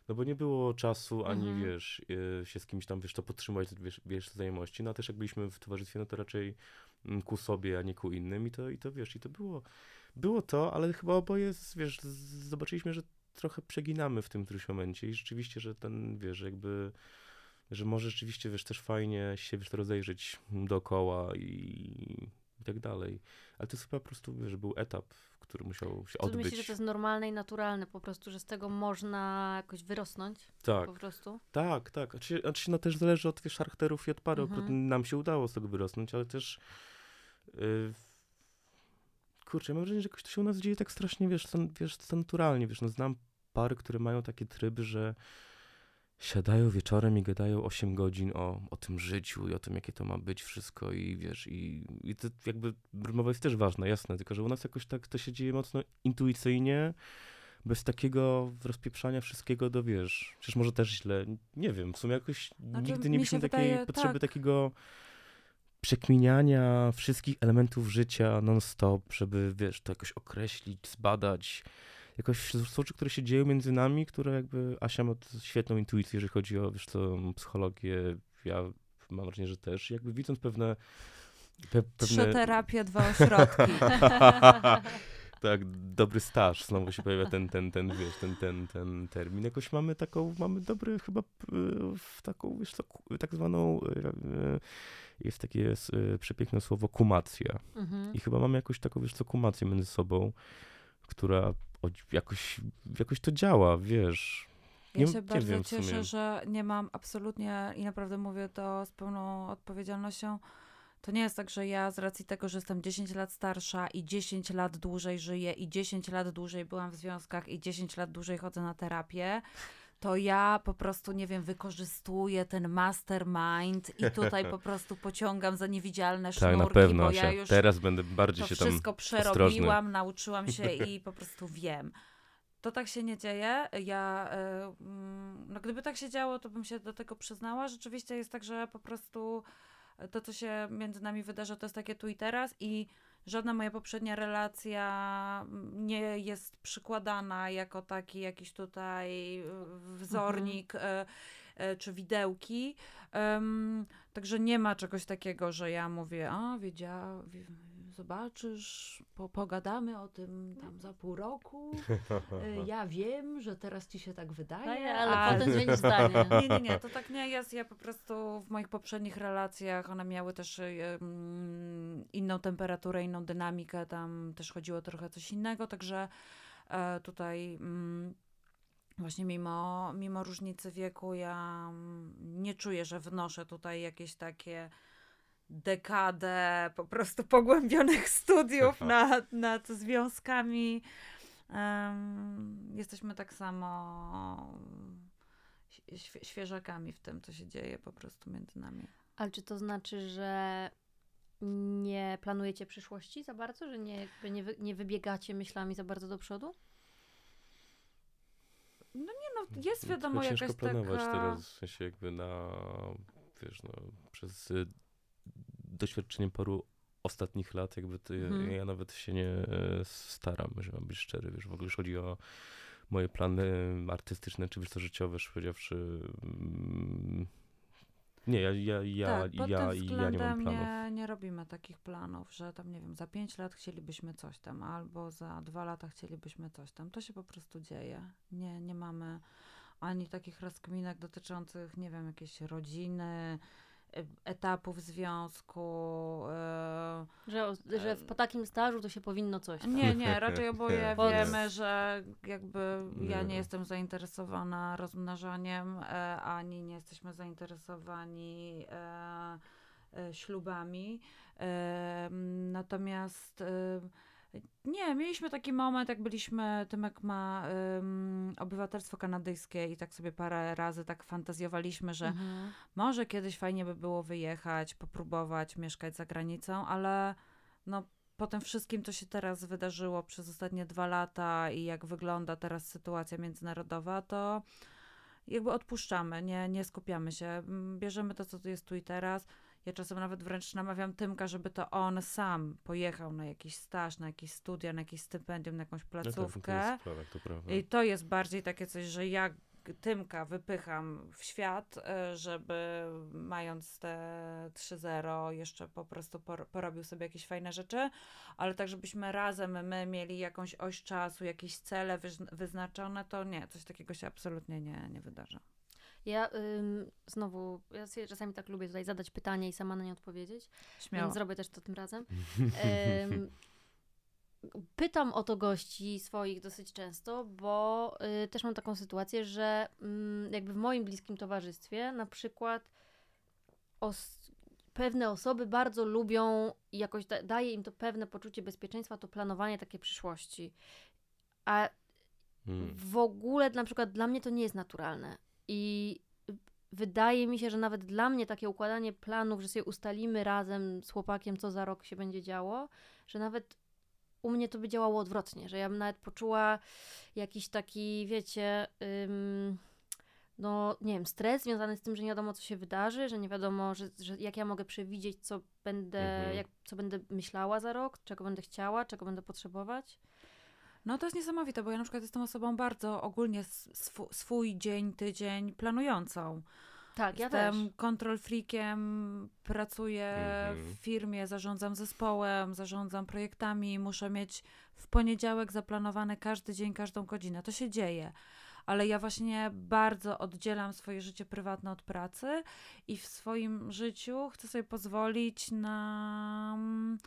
Speaker 3: no bo nie było czasu, ani
Speaker 1: Mhm.
Speaker 3: wiesz, y, się z kimś tam, wiesz, to podtrzymać, wiesz, wiesz, znajomości. No a też jak byliśmy w towarzystwie, no to raczej ku sobie, a nie ku innym i to, i to wiesz, i to było, było to, ale chyba oboje, wiesz, zobaczyliśmy, że trochę przeginamy w tym którymś momencie i rzeczywiście, że ten, wiesz, jakby, że może rzeczywiście, wiesz, też fajnie się, wiesz, rozejrzeć dookoła i, i tak dalej. Ale to jest chyba po prostu, wiesz, był etap, który musiał się
Speaker 1: czy
Speaker 3: odbyć.
Speaker 1: myślisz, że to jest normalne i naturalne po prostu, że z tego można jakoś wyrosnąć
Speaker 3: Tak.
Speaker 1: po prostu?
Speaker 3: Tak, tak. Znaczy, znaczy no też zależy od wiesz, charakterów i od pary.
Speaker 1: Mhm.
Speaker 3: Nam się udało z tego wyrosnąć, ale też kurczę, ja mam wrażenie, że jakoś to się u nas dzieje tak strasznie, wiesz, to, wiesz, naturalnie, wiesz, no znam pary, które mają takie tryby, że siadają wieczorem i gadają 8 godzin o, o tym życiu i o tym, jakie to ma być wszystko i wiesz, i, i to jakby rozmowa jest też ważna, jasne, tylko że u nas jakoś tak to się dzieje mocno intuicyjnie, bez takiego rozpieprzania wszystkiego do, wiesz, przecież może też źle, nie wiem, w sumie jakoś
Speaker 2: Znaczy,
Speaker 3: nigdy nie mieliśmy takiej
Speaker 2: wydaje,
Speaker 3: potrzeby
Speaker 2: tak.
Speaker 3: takiego przekminiania wszystkich elementów życia non-stop, żeby, wiesz, to jakoś określić, zbadać. Jakoś rzeczy, które się dzieją między nami, które jakby Asia ma świetną intuicję, jeżeli chodzi o, wiesz co, psychologię. Ja mam wrażenie, że też. Jakby widząc pewne... Pe,
Speaker 2: Trzy
Speaker 3: pewne...
Speaker 2: terapie, dwa ośrodki.
Speaker 3: tak, dobry staż, znowu się pojawia ten, ten, ten, wiesz, ten, ten, ten termin. Jakoś mamy taką, mamy dobry chyba w taką, wiesz co, tak zwaną, e, e, jest takie s- e, przepiękne słowo kumacja.
Speaker 1: Mhm.
Speaker 3: I chyba mamy jakąś taką, wiesz co, kumację między sobą, która jakoś, jakoś to działa, wiesz.
Speaker 2: Ja
Speaker 3: Nie-
Speaker 2: się bardzo
Speaker 3: wiem
Speaker 2: cieszę, że nie mam absolutnie i naprawdę mówię to z pełną odpowiedzialnością. To nie jest tak, że ja z racji tego, że jestem 10 lat starsza i 10 lat dłużej żyję i 10 lat dłużej byłam w związkach i 10 lat dłużej chodzę na terapię, to ja po prostu, nie wiem, wykorzystuję ten mastermind i tutaj po prostu pociągam za niewidzialne sznurki,
Speaker 3: Tak, na pewno,
Speaker 2: bo ja już
Speaker 3: Teraz będę bardziej się tam
Speaker 2: wszystko przerobiłam, nauczyłam się i po prostu wiem. To tak się nie dzieje. Ja, e, mm, no gdyby tak się działo, to bym się do tego przyznała. Rzeczywiście jest tak, że po prostu to, co się między nami wydarza, to jest takie tu i teraz i żadna moja poprzednia relacja nie jest przykładana jako taki jakiś tutaj e, wzornik e, e, czy widełki. Także nie ma czegoś takiego, że ja mówię, a wiedziała, wi- zobaczysz, po, pogadamy o tym tam za pół roku. E, Ja wiem, że teraz ci się tak wydaje,
Speaker 1: Daję, ale
Speaker 2: a-
Speaker 1: potem zmienisz zdanie.
Speaker 2: nie, nie, nie, to tak nie jest. Ja po prostu w moich poprzednich relacjach one miały też y, mm, inną temperaturę, inną dynamikę, tam też chodziło trochę coś innego, także e, tutaj mm, właśnie mimo, mimo różnicy wieku, ja mm, nie czuję, że wnoszę tutaj jakieś takie dekadę po prostu pogłębionych studiów nad, nad związkami. Um, jesteśmy tak samo świe- świeżakami w tym, co się dzieje po prostu między nami.
Speaker 1: Ale czy to znaczy, że nie planujecie przyszłości za bardzo, że nie, jakby nie, wy, nie wybiegacie myślami za bardzo do przodu?
Speaker 2: No nie no, jest wiadomo
Speaker 3: Tylko
Speaker 2: jakaś
Speaker 3: ciężko planować
Speaker 2: taka...
Speaker 3: teraz, w sensie jakby na, wiesz, no, przez y, doświadczenie paru ostatnich lat, jakby to
Speaker 1: Mhm.
Speaker 3: ja nawet się nie e, staram, że mam być szczery, wiesz, w ogóle już chodzi o moje plany artystyczne, czy wiesz co, życiowe, szczerze powiedziawszy, mm, nie, ja, ja, ja,
Speaker 2: tak,
Speaker 3: ja, ja nie mam planów.
Speaker 2: nie, nie robimy takich planów, że tam, nie wiem, za pięć lat chcielibyśmy coś tam, albo za dwa lata chcielibyśmy coś tam. To się po prostu dzieje. Nie, nie mamy ani takich rozkminek dotyczących, nie wiem, jakiejś rodziny, etapów związku. e,
Speaker 1: Że, że w, po takim stażu to się powinno coś tam.
Speaker 2: Nie, nie, raczej oboje wiemy, że jakby ja
Speaker 3: Nie.
Speaker 2: jestem zainteresowana rozmnażaniem, e, ani nie jesteśmy zainteresowani e, e, ślubami. E, natomiast e, nie, mieliśmy taki moment, jak byliśmy, Tymek ma em, obywatelstwo kanadyjskie i tak sobie parę razy tak fantazjowaliśmy, że
Speaker 1: Mhm.
Speaker 2: może kiedyś fajnie by było wyjechać, popróbować mieszkać za granicą, ale no po tym wszystkim, co się teraz wydarzyło przez ostatnie dwa lata i jak wygląda teraz sytuacja międzynarodowa, to jakby odpuszczamy, nie, nie skupiamy się. Bierzemy to, co tu jest tu i teraz. Ja czasem nawet wręcz namawiam Tymka, żeby to on sam pojechał na jakiś staż, na jakieś studia, na jakieś stypendium, na jakąś
Speaker 3: No to
Speaker 2: placówkę.
Speaker 3: sprawa, to prawda.
Speaker 2: I to jest bardziej takie coś, że ja Tymka wypycham w świat, e, żeby mając te 3-0 jeszcze po prostu por- porobił sobie jakieś fajne rzeczy, ale tak, żebyśmy razem my mieli jakąś oś czasu, jakieś cele wyzn- wyznaczone, to nie, coś takiego się absolutnie nie, nie wydarza.
Speaker 1: Ja ym, znowu, ja sobie czasami tak lubię tutaj zadać pytanie i sama na nie odpowiedzieć,
Speaker 2: Śmiało.
Speaker 1: więc zrobię też to tym razem. Ym, pytam o to gości swoich dosyć często, bo y, też mam taką sytuację, że mm, jakby w moim bliskim towarzystwie na przykład os- pewne osoby bardzo lubią i jakoś da- daje im to pewne poczucie bezpieczeństwa, to planowanie takie przyszłości. A
Speaker 3: Mm.
Speaker 1: w ogóle na przykład dla mnie to nie jest naturalne. I wydaje mi się, że nawet dla mnie takie układanie planów, że sobie ustalimy razem z chłopakiem, co za rok się będzie działo, że nawet u mnie to by działało odwrotnie, że ja bym nawet poczuła jakiś taki, wiecie, ym, no nie wiem, stres związany z tym, że nie wiadomo, co się wydarzy, że nie wiadomo, że, że jak ja mogę przewidzieć, co będę,
Speaker 3: Mhm.
Speaker 1: jak, co będę myślała za rok, czego będę chciała, czego będę potrzebować.
Speaker 2: No to jest niesamowite, bo ja na przykład jestem osobą bardzo ogólnie sw- swój dzień, tydzień planującą.
Speaker 1: Tak, ja też.
Speaker 2: Jestem control freakiem, pracuję
Speaker 3: Mhm.
Speaker 2: w firmie, zarządzam zespołem, zarządzam projektami, muszę mieć w poniedziałek zaplanowany każdy dzień, każdą godzinę. To się dzieje. Ale ja właśnie bardzo oddzielam swoje życie prywatne od pracy i w swoim życiu chcę sobie pozwolić na mm,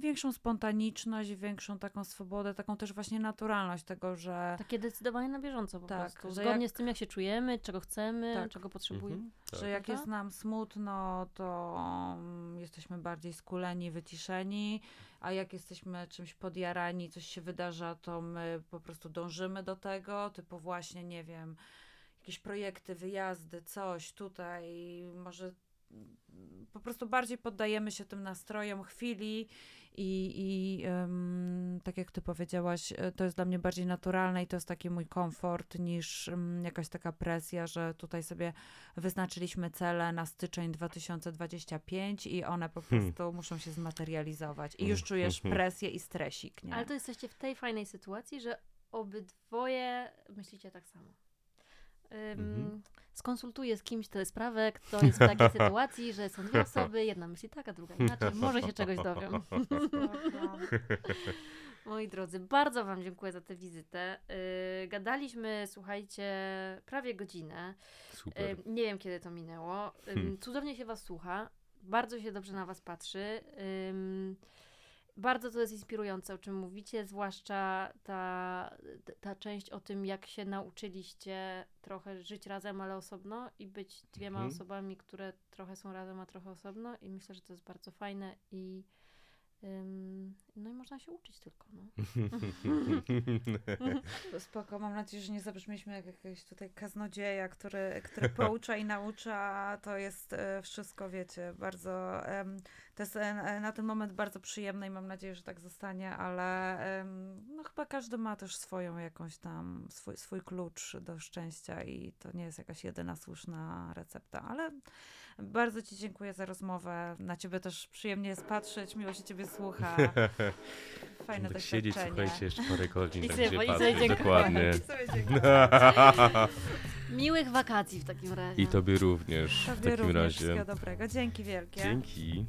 Speaker 2: większą spontaniczność, większą taką swobodę, taką też właśnie naturalność tego, że
Speaker 1: Takie decydowanie na bieżąco po
Speaker 2: Tak,
Speaker 1: prostu. Zgodnie
Speaker 2: jak-
Speaker 1: z tym, jak się czujemy, czego chcemy,
Speaker 2: Tak.
Speaker 1: czego potrzebujemy.
Speaker 3: Mhm, tak.
Speaker 2: że jak jest nam smutno, to mm, jesteśmy bardziej skuleni, wyciszeni, a jak jesteśmy czymś podjarani, coś się wydarza, to my po prostu dążymy do tego, typu właśnie, nie wiem, jakieś projekty, wyjazdy, coś tutaj, może mm, po prostu bardziej poddajemy się tym nastrojom chwili i, i em, tak jak ty powiedziałaś, e, to jest dla mnie bardziej naturalne i to jest taki mój komfort niż em, jakaś taka presja, że tutaj sobie wyznaczyliśmy cele na styczeń 2025 i one po
Speaker 3: Hmm.
Speaker 2: prostu muszą się zmaterializować i już czujesz
Speaker 3: Mhm.
Speaker 2: presję i stresik, nie?
Speaker 1: Ale to jesteście w tej fajnej sytuacji, że obydwoje myślicie tak samo.
Speaker 3: Mhm.
Speaker 1: Skonsultuję z kimś tę sprawę, kto jest w takiej sytuacji, że są dwie osoby, jedna myśli tak, a druga inaczej. Może się czegoś dowiem. Moi drodzy, bardzo Wam dziękuję za tę wizytę. Yy, gadaliśmy, słuchajcie, prawie godzinę.
Speaker 3: Super.
Speaker 1: Ym, Nie wiem, kiedy to minęło. Ym,
Speaker 3: Hmm.
Speaker 1: Cudownie się Was słucha. Bardzo się dobrze na Was patrzy. Bardzo to jest inspirujące, o czym mówicie, zwłaszcza ta, ta część o tym, jak się nauczyliście trochę żyć razem, ale osobno i być dwiema
Speaker 3: Mhm.
Speaker 1: osobami, które trochę są razem, a trochę osobno i myślę, że to jest bardzo fajne i no i można się uczyć tylko, no.
Speaker 2: Spoko, mam nadzieję, że nie zabrzmieliśmy jak jakiegoś tutaj kaznodzieja, który, który poucza i naucza. To jest e, wszystko, wiecie, bardzo. to jest e, na ten moment bardzo przyjemne i mam nadzieję, że tak zostanie, ale no chyba każdy ma też swoją jakąś tam, swój, swój klucz do szczęścia i to nie jest jakaś jedyna słuszna recepta, ale bardzo Ci dziękuję za rozmowę. Na Ciebie też przyjemnie jest patrzeć, miło się Ciebie słucha. Fajne
Speaker 3: tak siedzieć, słuchajcie, jeszcze parę godzin,
Speaker 1: I
Speaker 3: tak
Speaker 1: sobie-
Speaker 3: się
Speaker 1: i sobie dziękuję.
Speaker 3: dokładnie.
Speaker 2: I sobie dziękuję.
Speaker 1: Miłych wakacji w takim razie.
Speaker 3: I tobie również w
Speaker 2: Tobie
Speaker 3: takim
Speaker 2: również
Speaker 3: razie.
Speaker 2: wszystkiego dobrego. Dzięki wielkie.
Speaker 3: Dzięki.